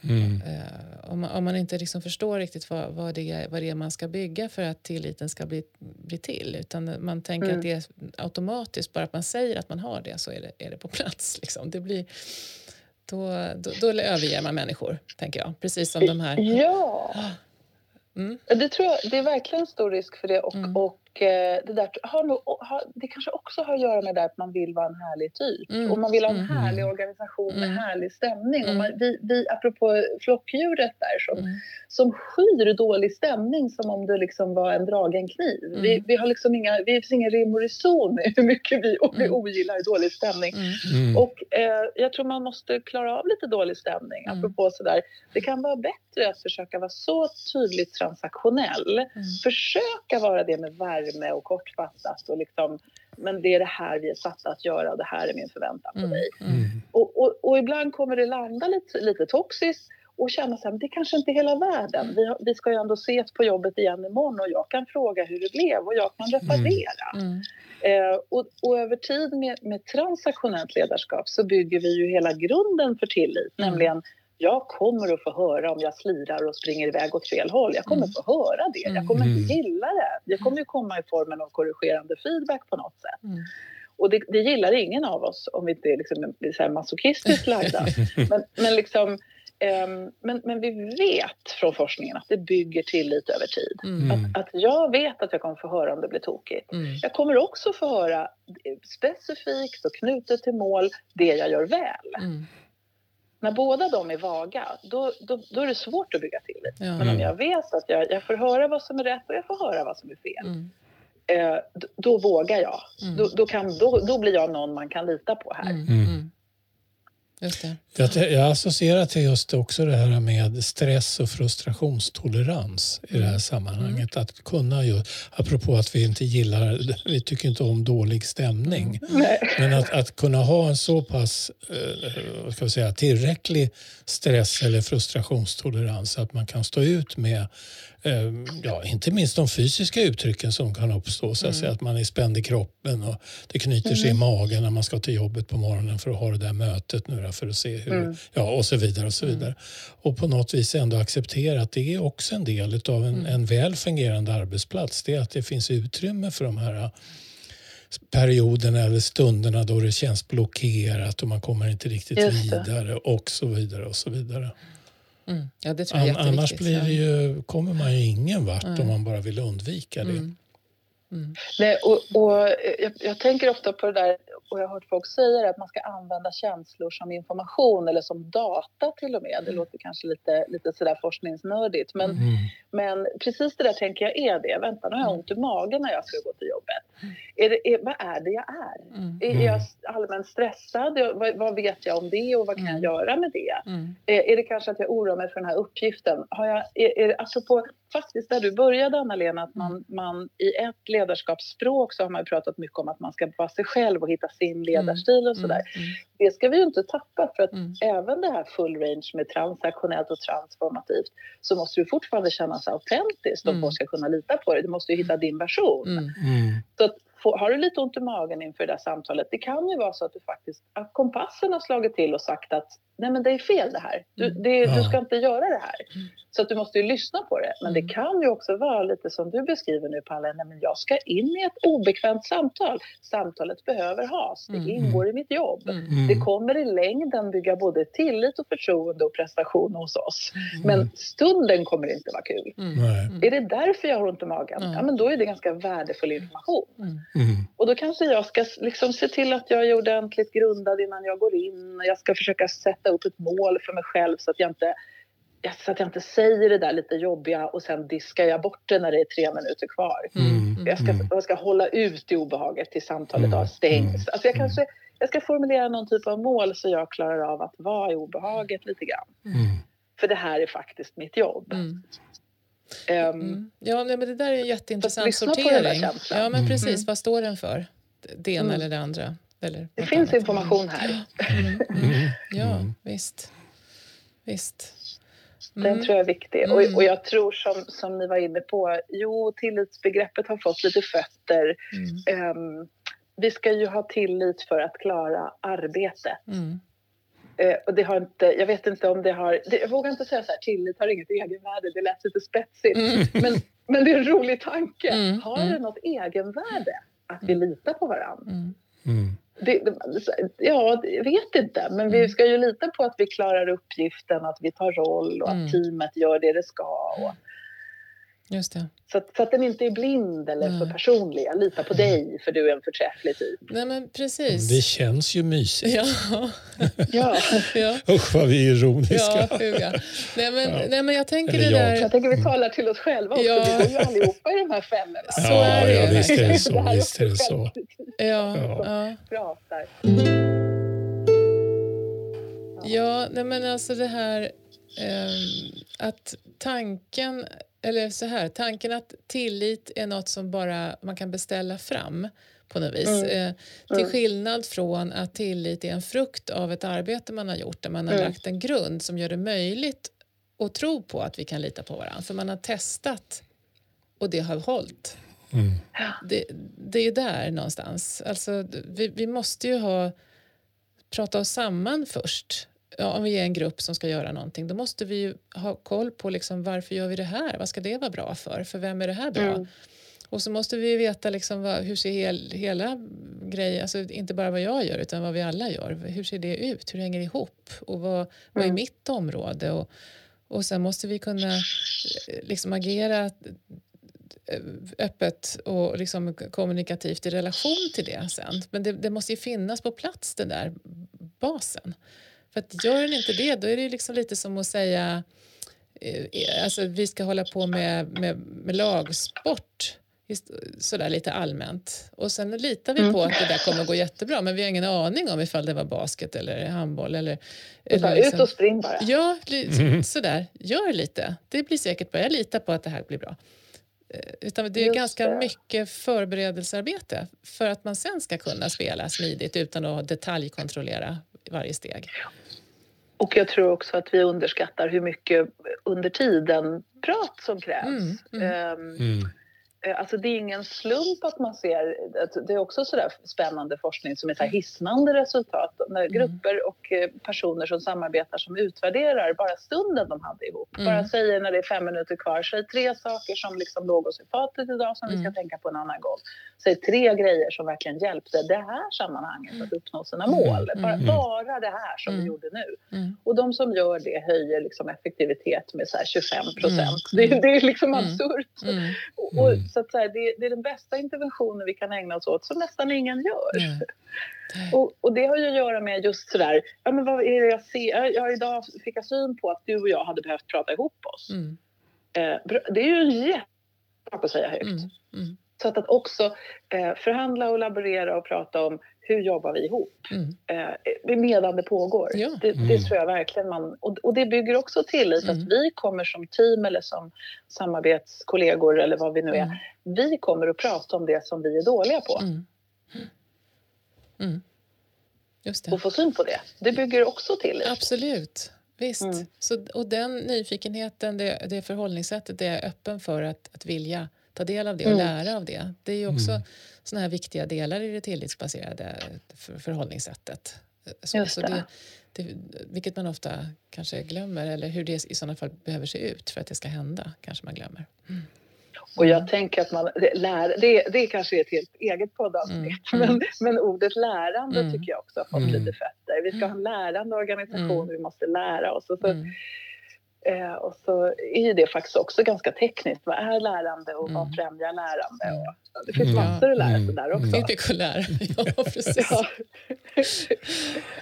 Mm. Uh, om, man, om, man, inte liksom förstår riktigt vad, vad, det är, vad det är man ska bygga för att tilliten ska bli, bli till utan man tänker mm. att det är automatiskt, bara att man säger att man har det så är det, är det på plats. Liksom. Det blir, då, då, då överger man människor, tänker jag. Precis som de här... Ja! Mm. Det tror jag, det är verkligen stor risk för det. Och, mm. och Eh, det, där har nog, har, det kanske också har att göra med det att man vill vara en härlig typ. Mm. Och man vill ha en mm. härlig organisation med mm. härlig stämning. Och man, vi, vi, apropå flockdjuret där som, mm. som skyr dålig stämning som om det liksom var en dragen kniv. Mm. Vi, vi, har liksom inga, vi finns ingen rim och reson i hur mycket vi, vi mm. ogillar dålig stämning. Och eh, jag tror man måste klara av lite dålig stämning. Mm. Apropå sådär, det kan vara bättre att försöka vara så tydligt transaktionell. Försöka vara det med värme värme och kortfattat. Och liksom, men det är det här vi är satta att göra och det här är min förväntan på mm. dig. Mm. Och, och, och, ibland kommer det landa lite, lite toxiskt och känna så här, det kanske inte är hela världen. Vi, vi ska ju ändå ses på jobbet igen imorgon och jag kan fråga hur det blev och jag kan reparera. Mm. mm. Eh, och, och, över tid med, med transaktionellt ledarskap så bygger vi ju hela grunden för tillit, mm. nämligen jag kommer att få höra om jag slirar och springer iväg åt fel håll. Jag kommer mm. få höra det. Jag kommer inte mm. gilla det. Det kommer ju komma i formen av korrigerande feedback på något sätt. Mm. Och det, det, gillar ingen av oss om vi inte är liksom, så här masochistiskt lagda. men, men, liksom, um, men, men, vi vet från forskningen att det bygger tillit över tid. Mm. Att, att, jag vet att jag kommer få höra om det blir tokigt. Mm. Jag kommer också få höra specifikt och knutet till mål det jag gör väl. Mm. När båda de är vaga, då, då, då är det svårt att bygga tillit. Ja. Men om mm. jag vet att jag, jag får höra vad som är rätt och jag får höra vad som är fel. Mm. Eh, då, då, vågar jag. Mm. Då, då, kan, då, då blir jag någon man kan lita på här. Just det. Jag, jag associerar till just också det här med stress och frustrationstolerans i det här mm. sammanhanget. Mm. Att kunna ju, apropå att vi inte gillar, vi tycker inte om dålig stämning. Mm. Men att, att kunna ha en så pass eh, ska säga, tillräcklig stress eller frustrationstolerans att man kan stå ut med ja, inte minst de fysiska uttrycken som kan uppstå. Så att, mm. att man är spänd i kroppen och det knyter sig mm. i magen när man ska till jobbet på morgonen för att ha det där mötet nu för att se hur, mm. ja och så vidare och så vidare. Mm. Och på något vis ändå acceptera att det är också en del av en, mm. en väl fungerande arbetsplats. Det är att det finns utrymme för de här perioderna eller stunderna då det känns blockerat och man kommer inte riktigt vidare och så vidare och så vidare. Mm. Ja, det tror jag An, annars blir det ju, kommer man ju ingen vart mm. om man bara vill undvika det. Mm. mm. Nej, och, och jag, jag, tänker ofta på det där och jag har hört folk säga att man ska använda känslor som information eller som data till och med. Det mm. låter kanske lite, lite sådär forskningsnödigt men, mm. men precis det där tänker jag är det. Vänta, nu har jag mm. ont i magen när jag ska gå till jobbet. Mm. Är det, är, vad är det jag är? Mm. Är jag allmänt stressad? Vad, vad, vet jag om det och vad kan jag göra med det? Är, är, det kanske att jag oroar mig för den här uppgiften? Har jag, är, är, apropå faktiskt där du började Anna-Lena, att man, man i ett ledarskapsspråk så har man pratat mycket om att man ska vara sig själv och hitta sin ledarstil och mm, sådär. Mm, mm. Det ska vi ju inte tappa för att mm. även det här full range med transaktionellt och transformativt så måste du fortfarande känna sig autentiskt om mm. folk ska kunna lita på dig. Du måste ju hitta din version. Mm. Så att, har du lite ont i magen inför det där samtalet, det kan ju vara så att du faktiskt, att kompassen har slagit till och sagt att nej men det är fel det här. Du, mm. det, du ska inte göra det här. Mm. Så att du måste ju lyssna på det. Men det mm. kan ju också vara lite som du beskriver nu Palle, nej men jag ska in i ett obekvämt samtal. Samtalet behöver has, det ingår i mitt jobb. Det kommer i längden bygga både tillit och förtroende och prestation hos oss. Men stunden kommer inte vara kul. Är det därför jag har ont i magen? Ja men då är det ganska värdefull information. Och då kanske jag ska liksom se till att jag är ordentligt grundad innan jag går in. Jag ska försöka sätta upp ett mål för mig själv så att jag inte så att jag inte säger det där lite jobbiga och sen diskar jag bort det när det är tre minuter kvar. Mm. Jag, ska, mm. jag ska hålla ut i obehaget tills samtalet mm. stängs. Mm. Alltså jag, kanske, jag ska formulera någon typ av mål så jag klarar av att vara i obehaget lite grann. Mm. För det här är faktiskt mitt jobb. Um, ja, men det där är en jätteintressant sortering. Ja, men precis. Vad står den för? Det ena eller det andra? Eller det finns annat. information här. Mm. Mm. Ja, visst. Visst. Mm. Den tror jag är viktig. Mm. Och, och jag tror som, som ni var inne på, jo tillitsbegreppet har fått lite fötter. Um, vi ska ju ha tillit för att klara arbetet. Uh, och det har inte, jag vet inte om det har, det, jag vågar inte säga så här, tillit har inget egenvärde, det lät lite spetsigt. Mm. Men, men det är en rolig tanke. Mm. Har det något egenvärde att vi litar på varandra? Mm. Det, ja, jag vet inte. Men vi mm. ska ju lita på att vi klarar uppgiften, att vi tar roll och att mm. teamet gör det det ska. Och, Just det. Så, att, så att den inte är blind eller Nej. för personlig. Jag litar på dig för du är en förträfflig typ. Nej men precis. Det känns ju mysigt. Ja. ja. ja. Usch vad vi är ironiska. Ja. Nej, men, ja. nej men jag tänker eller det där... Jag tänker vi talar till oss själva också. Ja. Vi bor ju allihopa i de här femmorna. Så ja, är det. Ja, visst är det så. visst är det så. Ja. Ja. Pratar. Ja, nej men alltså det här eh, att tanken eller så här, tanken att tillit är något som bara man kan beställa fram på något vis. Mm. Eh, till mm. skillnad från att tillit är en frukt av ett arbete man har gjort där man har mm. lagt en grund som gör det möjligt att tro på att vi kan lita på varandra. För man har testat och det har hållit. Mm. Det, det är där någonstans. Alltså, vi, vi måste ju ha prata oss samman först ja, om vi är en grupp som ska göra någonting, då måste vi ha koll på liksom, varför gör vi det här? Vad ska det vara bra för? För vem är det här bra? Mm. Och så måste vi veta liksom vad, hur ser hel, hela grejen, alltså inte bara vad jag gör utan vad vi alla gör. Hur ser det ut? Hur hänger det ihop? Och vad, mm. vad är mm. mitt område? Och, och sen måste vi kunna eh, liksom agera eh, öppet och liksom kommunikativt i relation till det sen. Men det, det måste ju finnas på plats den där basen. För att gör den inte det, då är det liksom lite som att säga eh, alltså vi ska hålla på med, med, med lagsport sådär lite allmänt. Och sen litar vi på mm. att det där kommer att gå jättebra men vi har ingen aning om ifall det var basket eller handboll. Eller, eller liksom, ut och spring bara. Ja, mm. sådär. Gör lite. Det blir säkert bra. Jag litar på att det här blir bra. Eh, utan det är Just ganska det. mycket förberedelsearbete för att man sen ska kunna spela smidigt utan att detaljkontrollera varje steg. Och jag tror också att vi underskattar hur mycket under tiden prat som krävs. Mm, mm. Um, mm. Eh, alltså det är ingen slump att man ser, det är också sådär spännande forskning som är så hisnande resultat. När mm. grupper och eh, personer som samarbetar som utvärderar bara stunden de hade ihop. Mm. Bara säger när det är fem minuter kvar, säg tre saker som liksom låg oss i fatet idag som mm. vi ska mm. tänka på en annan gång. Säg tre grejer som verkligen hjälpte det här sammanhanget att uppnå sina mm. mål. Bara, mm. bara det här som vi gjorde nu. Och de som gör det höjer liksom effektivitet med så 25 procent. Det, det, är liksom absurt. Och, så att, så här, det, det, är den bästa interventionen vi kan ägna oss åt som nästan ingen gör. Mm. Och, och, det har ju att göra med just sådär, ja men vad är det jag ser? Jag, idag fick jag syn på att du och jag hade behövt prata ihop oss. Mm. Eh, det är ju en jättesak att säga högt. Mm. Mm. Så att, att också eh, förhandla och laborera och prata om hur jobbar vi ihop mm. eh, medan det pågår. Ja. Det, det mm. tror jag verkligen man... Och, och det bygger också tillit mm. att vi kommer som team eller som samarbetskollegor eller vad vi nu är. Mm. Vi kommer att prata om det som vi är dåliga på. Mm. Mm. Och få syn på det. Det bygger också tillit. Absolut. Visst. Så, och den nyfikenheten, det, det förhållningssättet, det är öppen för att, att vilja ta del av det och mm. lära av det. Det är ju också mm. Såna här viktiga delar i det tillitsbaserade för, förhållningssättet. Så, så det. det, vilket man ofta kanske glömmer eller hur det i sådana fall behöver se ut för att det ska hända kanske man glömmer. Mm. Och jag tänker att man, lär, det, det kanske är ett helt eget poddavsnitt, mm. men, men ordet lärande mm. tycker jag också har fått mm. lite fötter. Vi ska ha en lärande organisation, mm. vi måste lära oss. Och så, mm. Eh, och så är det faktiskt också ganska tekniskt. Vad är lärande och vad främjar lärande? Och, ja, det finns massor att lära sig där också. Lära. Ja, precis.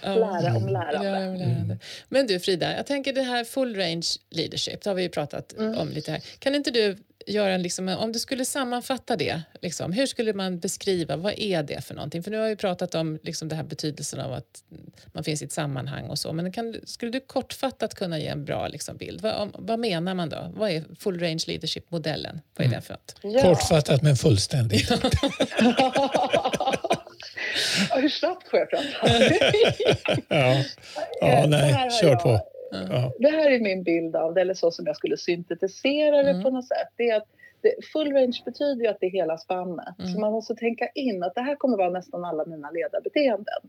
ja. Lära om lärande. Ja, om lärande. Men du Frida, jag tänker det här full range leadership, det har vi ju pratat om lite här. Kan inte du göra en, liksom, om du skulle sammanfatta det, liksom, hur skulle man beskriva, vad är det för någonting? För nu har vi pratat om liksom, det här betydelsen av att man finns i ett sammanhang och så, men kan, skulle du kortfattat kunna ge en bra liksom, bild? Vad, vad menar man då? Vad är full range leadership-modellen? Vad är det för något? Ja. Kortfattat men fullständigt. hur snabbt får jag prata? ja. ja, nej, kör på. Ja. Det här är min bild av det, eller så som jag skulle syntetisera det mm. på något sätt. Det är att det, full range betyder ju att det är hela spannet. Mm. Så man måste tänka in att det här kommer vara nästan alla mina ledarbeteenden.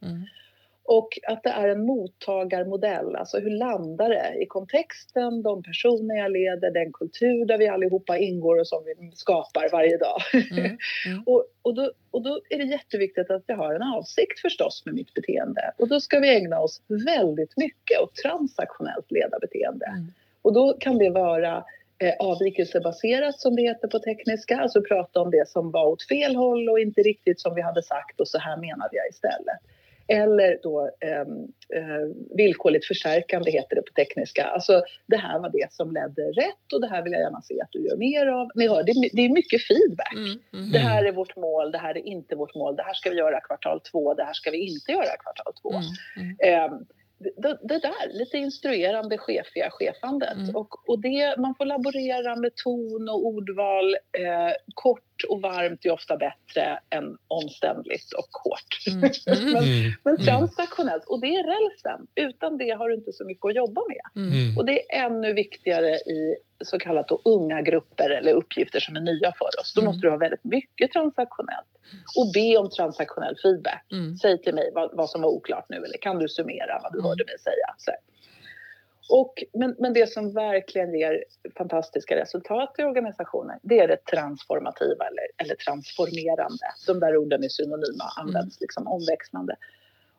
Och att det är en mottagarmodell, alltså hur landar det i kontexten, de personer jag leder, den kultur där vi allihopa ingår och som vi skapar varje dag. Mm, mm. och, och, då, och då är det jätteviktigt att jag har en avsikt förstås med mitt beteende. Och då ska vi ägna oss väldigt mycket åt transaktionellt ledarbeteende. Mm. Och då kan det vara eh, avvikelsebaserat som det heter på tekniska, alltså prata om det som var åt fel håll och inte riktigt som vi hade sagt och så här menade jag istället. Eller då eh, villkorligt förstärkande heter det på tekniska. Alltså det här var det som ledde rätt och det här vill jag gärna se att du gör mer av. Ni hör, det, det är mycket feedback. Mm, mm. Det här är vårt mål, det här är inte vårt mål, det här ska vi göra kvartal två, det här ska vi inte göra kvartal två. Mm, eh, det, det, där, lite instruerande, chefiga chefandet. Mm. Och, och det, man får laborera med ton och ordval. Eh, kort och varmt är ofta bättre än omständligt och hårt. Mm. Mm. men, mm. men mm. transaktionellt, och det är rälsen. Utan det har du inte så mycket att jobba med. Mm. Och det är ännu viktigare i så kallat unga grupper eller uppgifter som är nya för oss. Då måste du ha väldigt mycket transaktionellt och be om transaktionell feedback. Mm. Säg till mig vad, vad, som var oklart nu eller kan du summera vad du mm. hörde mig säga? Så. Och, men, men det som verkligen ger fantastiska resultat i organisationen det är det transformativa eller, eller transformerande. De där orden är synonyma, används mm. liksom omväxlande.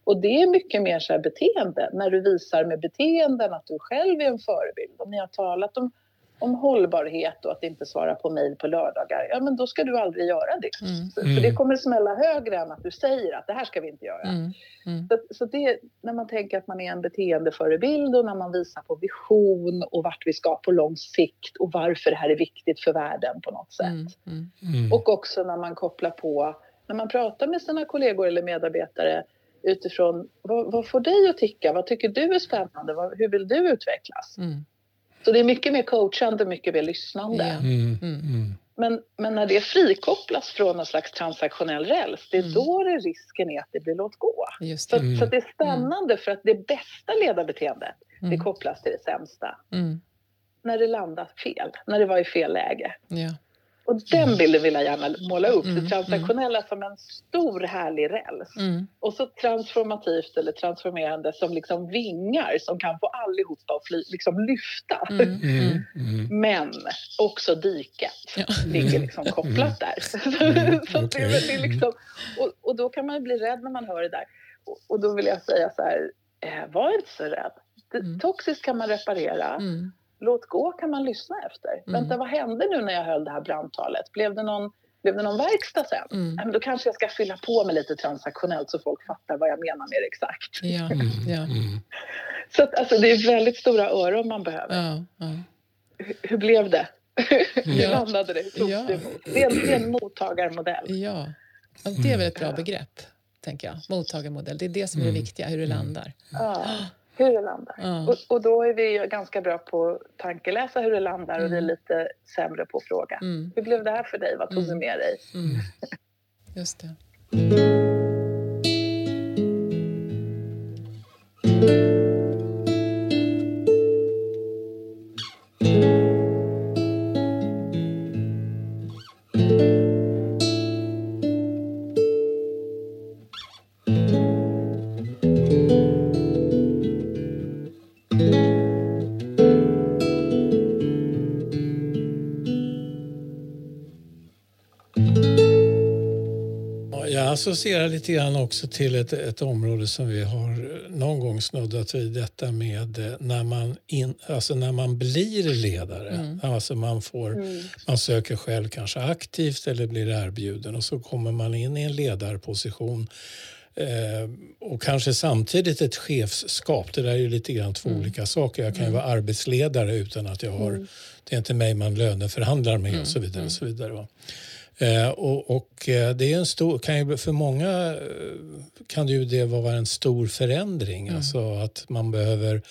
Och det är mycket mer så beteende, när du visar med beteenden att du själv är en förebild. Om ni har talat om om hållbarhet och att inte svara på mejl på lördagar, ja men då ska du aldrig göra det. Mm. För det mm. kommer smälla högre än att du säger att det här ska vi inte göra. Mm. Mm. Så, så, det, när man tänker att man är en beteendeförebild och när man visar på vision och vart vi ska på lång sikt och varför det här är viktigt för världen på något sätt. Mm. Mm. Och också när man kopplar på, när man pratar med sina kollegor eller medarbetare utifrån vad, vad får dig att ticka? Vad tycker du är spännande? Vad, hur vill du utvecklas? Så det är mycket mer coachande, mycket mer lyssnande. Mm, mm. Mm. Men, men när det frikopplas från någon slags transaktionell räls, det är mm. då det risken är att det blir låt gå. Just det. Så, så det är spännande för att det bästa ledarbeteendet, det kopplas till det sämsta. När det landar fel, när det var i fel läge. Ja. Och den bilden vill jag gärna måla upp. Mm, det transaktionella mm. som en stor härlig räls. Mm. Och så transformativt eller transformerande som liksom vingar som kan få allihopa att fly, liksom lyfta. Mm, mm, mm. Men också diket ja. ligger liksom kopplat där. så okay. det, det liksom, och, och, då kan man bli rädd när man hör det där. Och, och då vill jag säga så här, eh, var inte så rädd. Toxiskt kan man reparera låt gå kan man lyssna efter. Mm. Vänta, vad hände nu när jag höll det här brandtalet? Blev det någon, blev det någon verkstad sen? Mm. men då kanske jag ska fylla på med lite transaktionellt så folk fattar vad jag menar mer exakt. Ja. Mm. ja. Mm. Så att, alltså, det är väldigt stora öron man behöver. Ja, ja. Hur, hur, blev det? hur landade det? Hur ja. det, det, är en, det är en mottagarmodell. Ja. det är väl ett bra begrepp, tänker jag. Mottagarmodell. Det är det som är det mm. viktiga, hur det mm. landar. Ja hur det landar. Mm. Och, och, då är vi ganska bra på att tankeläsa hur det landar mm. och vi är lite sämre på att fråga. Mm. Hur blev det här för dig? Vad tog du mm. med dig? Mm. Just det. Associerar lite grann också till ett, ett område som vi har någon gång snuddat vid. Detta med eh, när man, in, alltså när man blir ledare. Mm. Alltså man, får, mm. man söker själv kanske aktivt eller blir erbjuden och så kommer man in i en ledarposition Eh, och kanske samtidigt ett chefskap. Det där är ju lite grann två mm. olika saker. Jag kan ju mm. vara arbetsledare utan att jag har... Mm. Det är inte mig man löneförhandlar med och så vidare. Och så vidare va? Eh, och, och, eh, det är en stor, kan ju, för många eh, kan ju det vara en stor förändring. Mm. Alltså att man behöver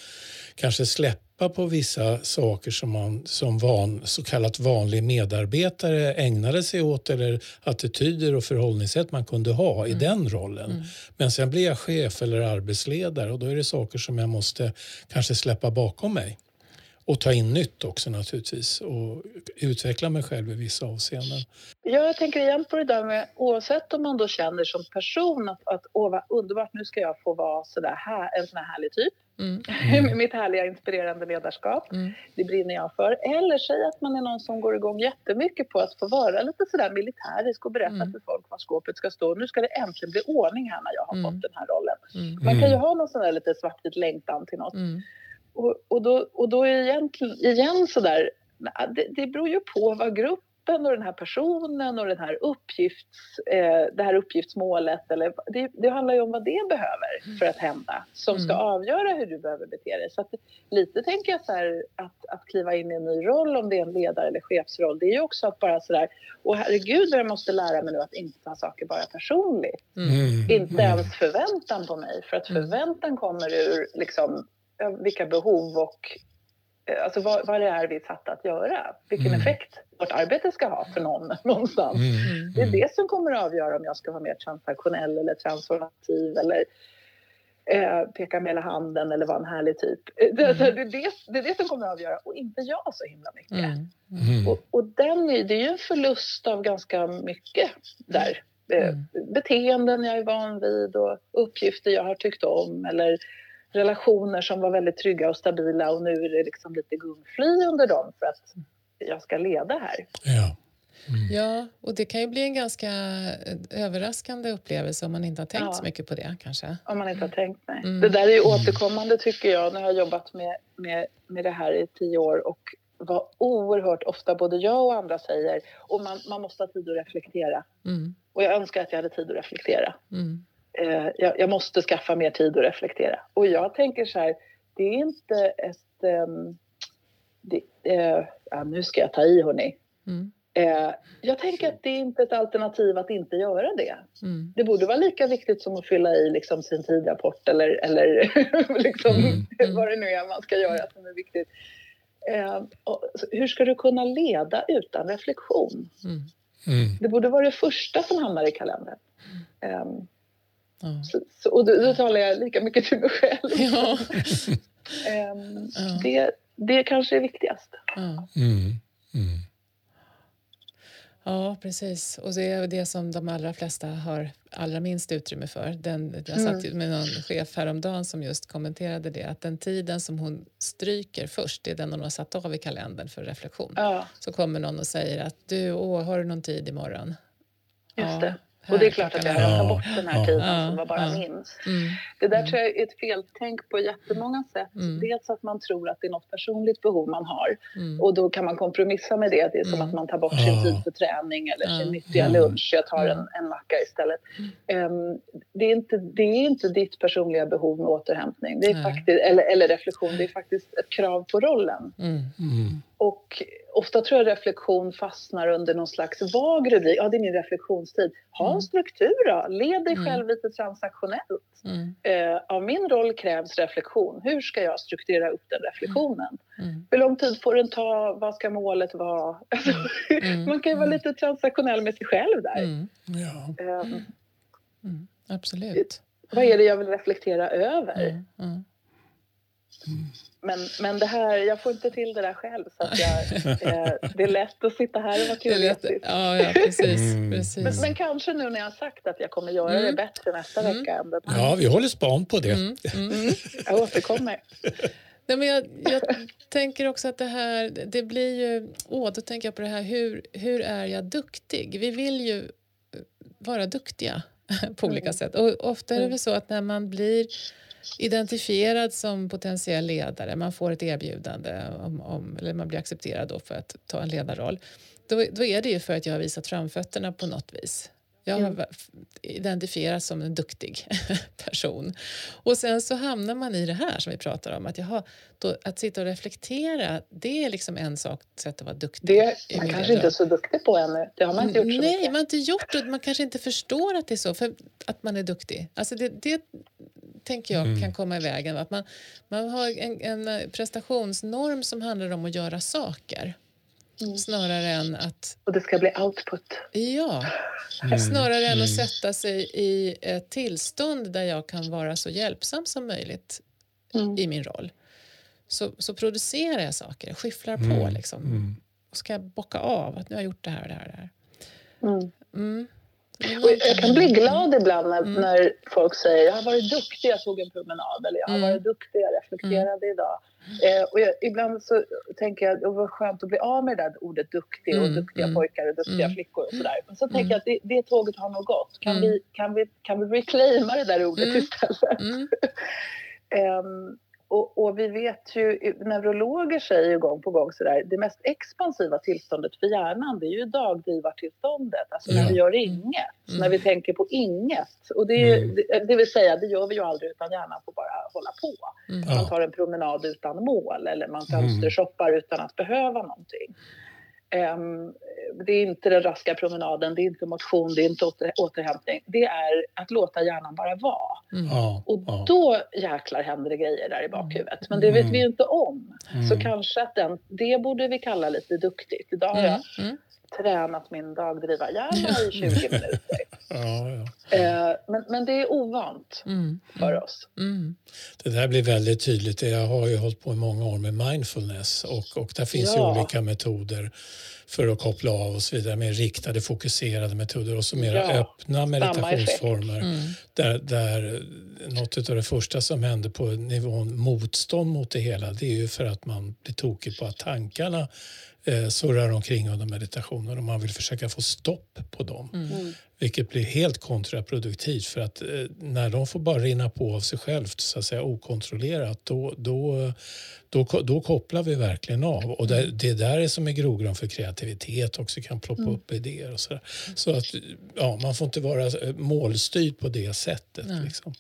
kanske släppa på vissa saker som man som van, så kallat vanlig medarbetare ägnade sig åt eller attityder och förhållningssätt man kunde ha i mm. den rollen. Mm. Men sen blir jag chef eller arbetsledare och då är det saker som jag måste kanske släppa bakom mig och ta in nytt också naturligtvis och utveckla mig själv i vissa avseenden. Ja, jag tänker igen på det där med oavsett om man då känner som person att, att åh vad underbart, nu ska jag få vara sådär här, en sån här härlig typ. Mm. mm. Mitt härliga inspirerande ledarskap, mm. det brinner jag för. Eller säg att man är någon som går igång jättemycket på att få vara lite sådär militärisk och berätta mm. för folk var skåpet ska stå. Nu ska det äntligen bli ordning här när jag har mm. fått den här rollen. Mm. Man kan ju ha någon sån där lite svartvit längtan till något. Och, och, då, och då är egentligen igen så där, det, det beror ju på vad gruppen och den här personen och den här uppgifts, eh, det här uppgiftsmålet, eller, det, det, handlar ju om vad det behöver för att hända som ska mm. avgöra hur du behöver bete dig. Så att, lite tänker jag så här, att, att kliva in i en ny roll, om det är en ledare eller chefsroll, det är ju också att bara så där, åh herregud jag måste lära mig nu att inte ta saker bara personligt. Mm. Inte mm. ens förväntan på mig, för att mm. förväntan kommer ur liksom vilka behov och eh, alltså vad, vad det är vi är satta att göra. Vilken mm. effekt vårt arbete ska ha för någon någonstans. Mm. Mm. Det är det som kommer att avgöra om jag ska vara mer transaktionell eller transformativ eller eh, peka med hela handen eller vara en härlig typ. Eh, det, mm. det, är det, det, är det som kommer att avgöra och inte jag så himla mycket. Mm. Mm. Och, och den är, det är ju en förlust av ganska mycket där. Eh, beteenden jag är van vid och uppgifter jag har tyckt om eller relationer som var väldigt trygga och stabila och nu är det liksom lite gungfly under dem för att jag ska leda här. Ja. Mm. Ja, och det kan ju bli en ganska eh, överraskande upplevelse om man inte har tänkt ja. så mycket på det kanske. Om man inte har tänkt, nej. Mm. Det där är ju återkommande tycker jag. Nu har jag jobbat med, med, med det här i tio år och vad oerhört ofta både jag och andra säger och man, man måste ha tid att reflektera. Mm. Och jag önskar att jag hade tid att reflektera. Mm eh, jag, jag, måste skaffa mer tid att reflektera. Och jag tänker så här, det är inte ett... Um, det, eh, ja, nu ska jag ta i hörni. Mm. Eh, jag tänker att det är inte ett alternativ att inte göra det. Mm. Det borde vara lika viktigt som att fylla i liksom, sin tidrapport eller, eller liksom, mm. mm. vad det nu är man ska göra som är viktigt. Eh, och, hur ska du kunna leda utan reflektion? Mm. Mm. Det borde vara det första som hamnar i kalendern. Um, Så, så, och då, då, talar jag lika mycket till mig själv. Ja. um, ja. Det, det kanske är viktigast. Ja. Mm. Mm. Ja, precis. Och det är det som de allra flesta har allra minst utrymme för. Den, jag satt mm. med någon chef häromdagen som just kommenterade det att den tiden som hon stryker först det är den hon har satt av i kalendern för reflektion. Ja. Så kommer någon och säger att du, åh, har du någon tid imorgon? Just ja. det. Och det är klart att jag ja, tar bort den här tiden som var bara min. Mm. Det där mm. tror jag är ett feltänk på jättemånga sätt. Mm. Dels att man tror att det är något personligt behov man har och då kan man kompromissa med det. Det är som att man tar bort sin tid för träning eller sin nyttiga lunch. Jag tar en, en macka istället. Um, det, är inte, det är inte ditt personliga behov med återhämtning det är faktiskt, eller, eller reflektion. Det är faktiskt ett krav på rollen. Mm. Och ofta tror jag reflektion fastnar under någon slags vag rubrik. Ja, det är min reflektionstid. Ha en mm. struktur då. Led dig mm. själv lite transaktionellt. Mm. Eh, av min roll krävs reflektion. Hur ska jag strukturera upp den reflektionen? Mm. mm. Hur lång tid får den ta? Vad ska målet vara? Alltså, mm. man kan ju vara lite transaktionell med sig själv där. Ja. Eh, Absolut. Vad är det jag vill reflektera över? Men, men det här, jag får inte till det där själv så att jag, eh, det är lätt att sitta här och vara teoretisk. Ja, ja, precis, mm. precis. Men, men, kanske nu när jag har sagt att jag kommer göra mm. det bättre nästa mm. vecka. Än ja, vi håller span på det. Mm. Mm. Jag återkommer. Nej, men jag, jag, tänker också att det här, det blir ju, åh, då tänker jag på det här, hur, hur är jag duktig? Vi vill ju vara duktiga på olika mm. sätt. Och ofta är det väl så att när man blir identifierad som potentiell ledare, man får ett erbjudande om, om, eller man blir accepterad då för att ta en ledarroll, då, då är det ju för att jag har visat framfötterna på något vis. Jag har identifierats som en duktig person. Och sen så hamnar man i det här som vi pratar om. Att, jaha, då, att sitta och reflektera, det är liksom en sak, sätt att vara duktig. Det man kanske inte är så duktig på ännu. Det har man inte gjort så Nej, mycket. man har inte gjort det. Man kanske inte förstår att det är så, för att man är duktig. Alltså det, det tänker jag mm. kan komma i vägen. Att man, man har en, en prestationsnorm som handlar om att göra saker. Mm. Snarare än att... Och det ska bli output. Ja, mm. snarare än att mm. sätta sig i ett tillstånd där jag kan vara så hjälpsam som möjligt mm. i min roll. Så, så producerar jag saker, skyfflar på mm. liksom. Mm. Och ska jag bocka av att nu har jag gjort det här och det här och det här. Och jag kan bli glad ibland när, när folk säger jag har varit duktig, jag tog en promenad eller jag har varit duktig, jag reflekterade idag. Eh, och jag, ibland så tänker jag det var skönt att bli av med det där ordet duktig och mm, duktiga mm, pojkar och duktiga mm, flickor och sådär. Men så tänker jag mm. att det, det tåget har nog gått. Kan, vi, kan, vi, kan vi reclaima det där ordet mm. istället? um, Och, och, vi vet ju, neurologer säger ju gång på gång sådär, det mest expansiva tillståndet för hjärnan det är ju dagdrivartillståndet, alltså när vi gör inget, mm. när vi tänker på inget. Och det, mm. det, det, vill säga, det gör vi ju aldrig utan hjärnan får bara hålla på. Mm. Man tar en promenad utan mål eller man fönstershoppar mm. utan att behöva någonting. Um, det är inte den raska promenaden, det är inte motion, det är inte åter, återhämtning. Det är att låta hjärnan bara vara. Mm. Och då jäklar händer det grejer där i bakhuvudet. Men det vet vi ju inte om. Mm. Så kanske att den, det borde vi kalla lite duktigt. Idag har jag mm. mm. tränat min dagdrivarhjärna i 20 minuter. Ja, ja. Eh, men, men det är ovant mm. för oss. Mm. Det där blir väldigt tydligt. Jag har ju hållit på i många år med mindfulness och, och där finns ja. ju olika metoder för att koppla av och så vidare med riktade fokuserade metoder och så mer ja, öppna meditationsformer. Mm. Där, där något av det första som händer på nivån motstånd mot det hela det är ju för att man blir tokig på att tankarna eh, surrar omkring under meditationen och man vill försöka få stopp på dem. Mm. mm. Vilket blir helt kontraproduktivt för att eh, när de får bara rinna på av sig självt så att säga okontrollerat då, då, då, då kopplar vi verkligen av. Och det, det där är som är grogrund för kreativitet också kan ploppa mm. upp idéer och sådär. Så att ja, man får inte vara eh, målstyrd på det sättet. Liksom.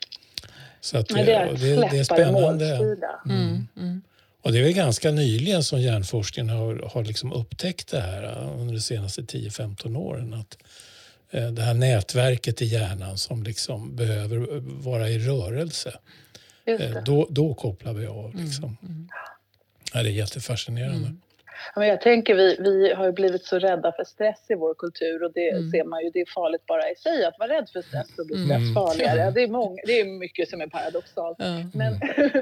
Så att, Nej, det, är det, det är spännande. Mm. Mm. mm. Och det är väl ganska nyligen som hjärnforskningen har, har liksom upptäckt det här eh, under de senaste 10-15 åren. Att eh, det här nätverket i hjärnan som liksom behöver vara i rörelse. Eh, då, då kopplar vi av. Mm, liksom. Mm. Ja, det är jättefascinerande. Mm. men jag tänker vi, vi har ju blivit så rädda för stress i vår kultur och det mm. ser man ju, det är farligt bara i sig att vara rädd för stress och bli stress mm. farligare. Det, är många, det är mycket som är paradoxalt. Men,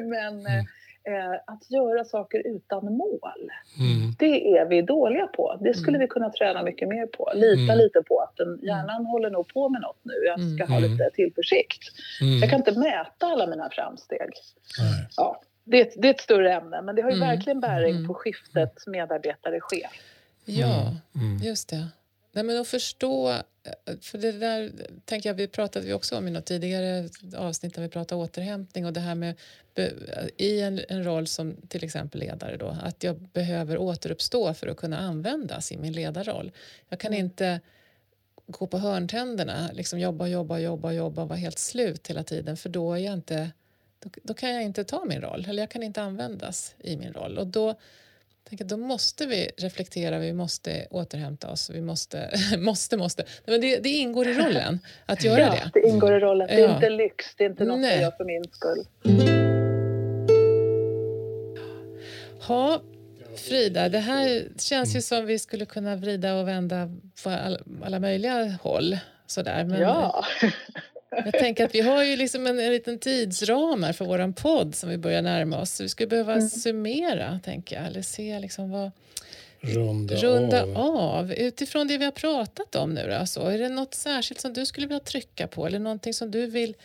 men mm eh, att göra saker utan mål. Mm. Det är vi dåliga på. Det skulle mm. vi kunna träna mycket mer på. Lita mm. lite på att den, mm. hjärnan håller nog på med något nu. Jag ska ha mm. lite tillförsikt. Jag kan inte mäta alla mina framsteg. Ja, det, det, är ett större ämne, men det har ju verkligen bäring på skiftet medarbetare-chef. Ja, just det. Nej, men att förstå, eh, för det där tänker jag, vi pratade vi också om i något tidigare avsnitt när vi pratade återhämtning och det här med i en, en roll som till exempel ledare då, att jag behöver återuppstå för att kunna användas i min ledarroll. Jag kan mm. inte gå på hörntänderna, liksom jobba, jobba, jobba, jobba och vara helt slut hela tiden för då är jag inte då, då, kan jag inte ta min roll eller jag kan inte användas i min roll och då tänker, då måste vi reflektera, vi måste återhämta oss, vi måste, måste, måste. Men det, det ingår i rollen att göra ja, det. det ingår i rollen. Det är ja. inte lyx, det är inte något Nej. jag gör för min skull. Ha, Frida, det här känns ju som vi skulle kunna vrida och vända på alla möjliga håll. Sådär. Men, ja. Jag tänker att vi har ju liksom en, en liten tidsram här för vår podd som vi börjar närma oss. vi skulle behöva mm. summera, tänker jag, eller se liksom vad... Runda, runda av. av. Utifrån det vi har pratat om nu då, så är det något särskilt som du skulle vilja trycka på eller någonting som du vill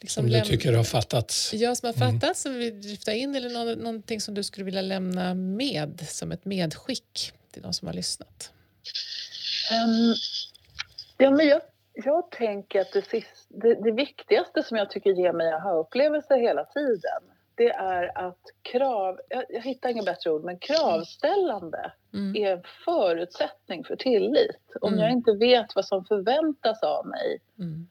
Liksom som du tycker har fattats? Ja, som har mm. fattats, mm. som vi vill lyfta in eller nå någonting som du skulle vilja lämna med som ett medskick till de som har lyssnat? Um, ja, men jag jag tänker att det, sist, det, det, viktigaste som jag tycker ger mig aha-upplevelser hela tiden det är att krav, jag, jag hittar inga bättre ord, men kravställande mm. är en förutsättning för tillit. Om mm. jag inte vet vad som förväntas av mig mm.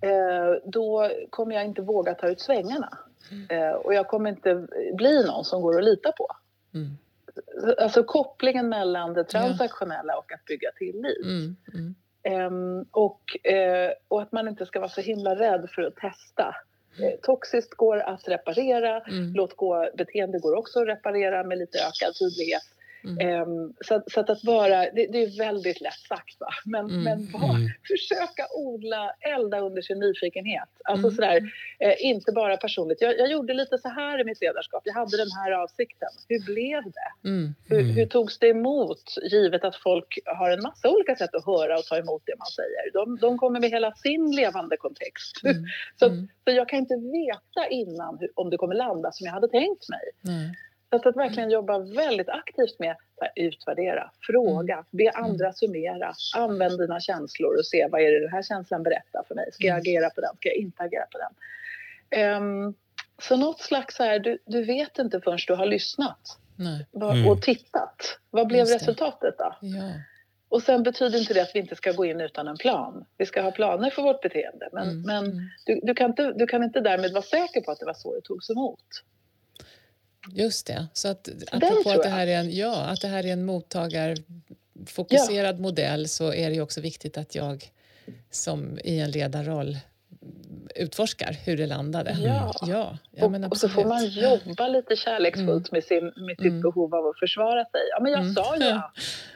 eh, då kommer jag inte våga ta ut svängarna. Mm. Eh, och jag kommer inte bli någon som går att lita på. Mm. Alltså kopplingen mellan det transaktionella och att bygga tillit. Mm. Um, och, uh, och att man inte ska vara så himla rädd för att testa. Uh, toxiskt går att reparera, mm. låt gå-beteende går också att reparera med lite ökad tydlighet. Mm. Um, så, så, att, vara, det, det, är väldigt lätt sagt va, men, mm. men bara, mm. försöka odla, elda under sin nyfikenhet. Alltså mm. sådär, eh, inte bara personligt. Jag, jag, gjorde lite så här i mitt ledarskap, jag hade den här avsikten. Hur blev det? Mm. Hur, mm. hur togs det emot? Givet att folk har en massa olika sätt att höra och ta emot det man säger. De, de kommer med hela sin levande kontext. så, så jag kan inte veta innan hur, om det kommer landa som jag hade tänkt mig. Så att verkligen jobba väldigt aktivt med att utvärdera, fråga, mm. be andra mm. summera, använd dina känslor och se vad är det den här känslan berättar för mig. Ska jag mm. agera på den? Ska jag inte agera på den? Um, så något slags så här, du, du vet inte förrän du har lyssnat mm. och tittat. Vad blev resultatet då? Ja. Och sen betyder inte det att vi inte ska gå in utan en plan. Vi ska ha planer för vårt beteende. Men, mm. men du, du, kan inte, du kan inte därmed vara säker på att det var så det togs emot. Just det. Så att, apropå att det, här är en, ja, att det här är en mottagarfokuserad ja. modell så är det också viktigt att jag som i en ledarroll utforskar hur det landade. Ja, ja, ja och, och, så får man jobba lite kärleksfullt mm. med, sin, med sitt mm. behov av att försvara sig. Ja, men jag mm. sa ja.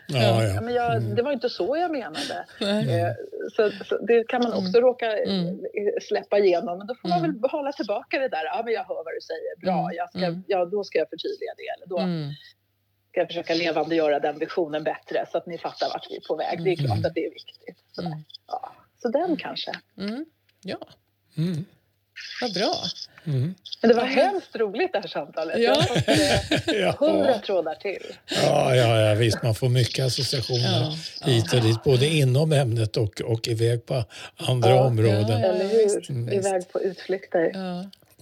ja, ja. men jag, mm. det var inte så jag menade. Eh, så, så, det kan man också mm. råka eh, mm. släppa igenom. Men då får man väl hålla tillbaka det där. Ja, men jag hör vad du säger. Bra, jag ska, ja, då ska jag förtydliga det. Eller då ska jag försöka levandegöra den visionen bättre så att ni fattar vart vi är på väg. Det är klart att det är viktigt. Så, ja. så den kanske. Ja. Mm. Vad bra. Mm. Men det var hemskt roligt det här samtalet. Ja. Jag har fått eh, hundra trådar till. Ja, ja, ja, visst. Man får mycket associationer ja, hit och dit, både inom ämnet och, och iväg på andra ja, områden. Ja, eller hur? Mm. Iväg på utflykter.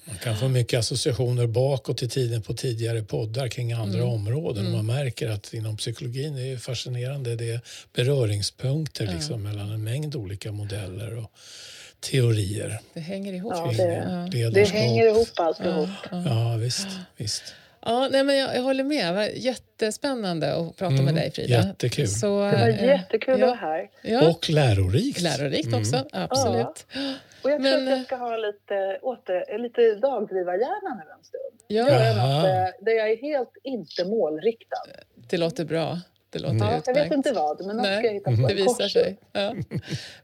Man kan få mycket associationer bakåt i tiden på tidigare poddar kring andra mm. områden. Mm. Man märker att inom psykologin är det fascinerande. Det är beröringspunkter liksom, mellan en mängd olika modeller. Och, teorier. Det hänger ihop. Ja, det, det hänger ihop alltihop. Ja, ja, visst. visst. Ja, nej, men jag, jag håller med. Det var jättespännande att prata mm, med dig, Frida. Jättekul. Så, det var äh, jättekul ja, att vara här. Ja. Och lärorikt. Lärorikt mm. också, absolut. Ja. Och jag tror men, att jag ska ha lite, åter, lite dagdrivarhjärna nu en stund. Ja. Något, där jag är helt inte målriktad. Det låter bra. Det låter mm. Jag vet inte vad, men Nej, ska jag hitta på. Det visar sig. Ja.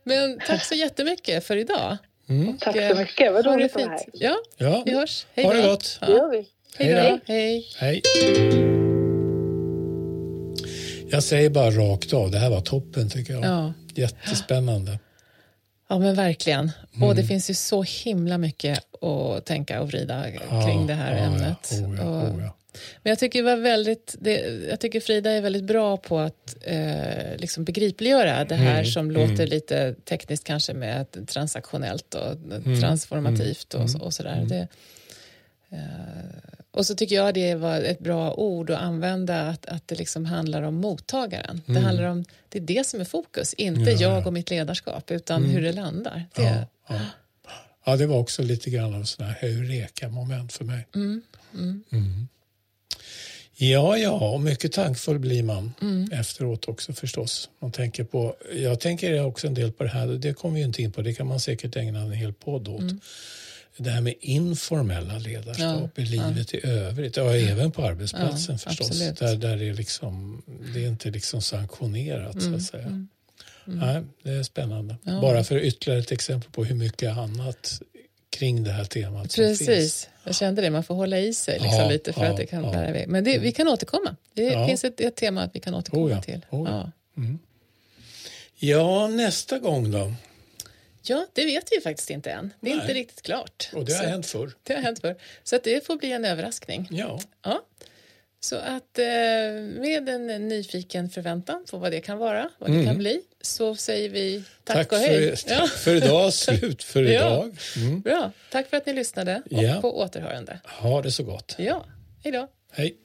Men tack så jättemycket för idag. Mm. Tack så mycket. Vad roligt att vara här. Ja, ja, vi hörs. Hej ha det gott. Ja. Det gör vi. Hej då. Hej. Hej. Jag säger bara rakt av, det här var toppen tycker jag. Ja. Jättespännande. Ja men verkligen. Mm. Och det finns ju så himla mycket att tänka och vrida kring det här ja, ämnet. Ja. Oh, ja, oh, ja. Men jag tycker, var väldigt, det, jag tycker Frida är väldigt bra på att eh, liksom begripliggöra det här mm, som mm. låter lite tekniskt kanske med transaktionellt och mm, transformativt och, mm. och sådär. Mm. Det, eh, och så tycker jag det var ett bra ord att använda, att, att det liksom handlar om mottagaren. Det, mm. handlar om, det är det som är fokus, inte ja, jag och mitt ledarskap, utan hur det landar. Det, ja, ja. ja, det var också lite grann av sådana här heureka-moment för mig. Ja, ja, och mycket tankfull blir man mm. efteråt också förstås. Man tänker på, jag tänker också en del på det här, det kommer vi inte in på, det kan man säkert ägna en hel podd åt. Mm. Det här med informella ledarskap ja, i livet ja. i övrigt, ja, även på arbetsplatsen ja, förstås. Där, där det, är liksom, det är inte liksom sanktionerat mm. så att mm, säga. Mm. Mm. Nej, det är spännande. Bara för ytterligare ett exempel på hur mycket annat kring det här temat Precis, jag kände det. Man får hålla i sig liksom, ja, lite för ja, att det kan ja. bära iväg. Men det, vi kan återkomma. Det finns ett, ett, tema att vi kan återkomma oh till. Oh ja. Mm. ja, nästa gång då? Ja, det vet vi faktiskt inte än. Det är Nej. inte riktigt klart. Och det har Så, hänt förr. Det har hänt förr. Så att det får bli en överraskning. Ja. ja. Så att eh, med en nyfiken förväntan på vad det kan vara, vad det mm. kan bli, så säger vi tack, tack och hej. För, tack för idag, slut för idag. Mm. Bra, tack för att ni lyssnade och ja. på återhörande. Ha det så gott. Ja, hej då. Hej.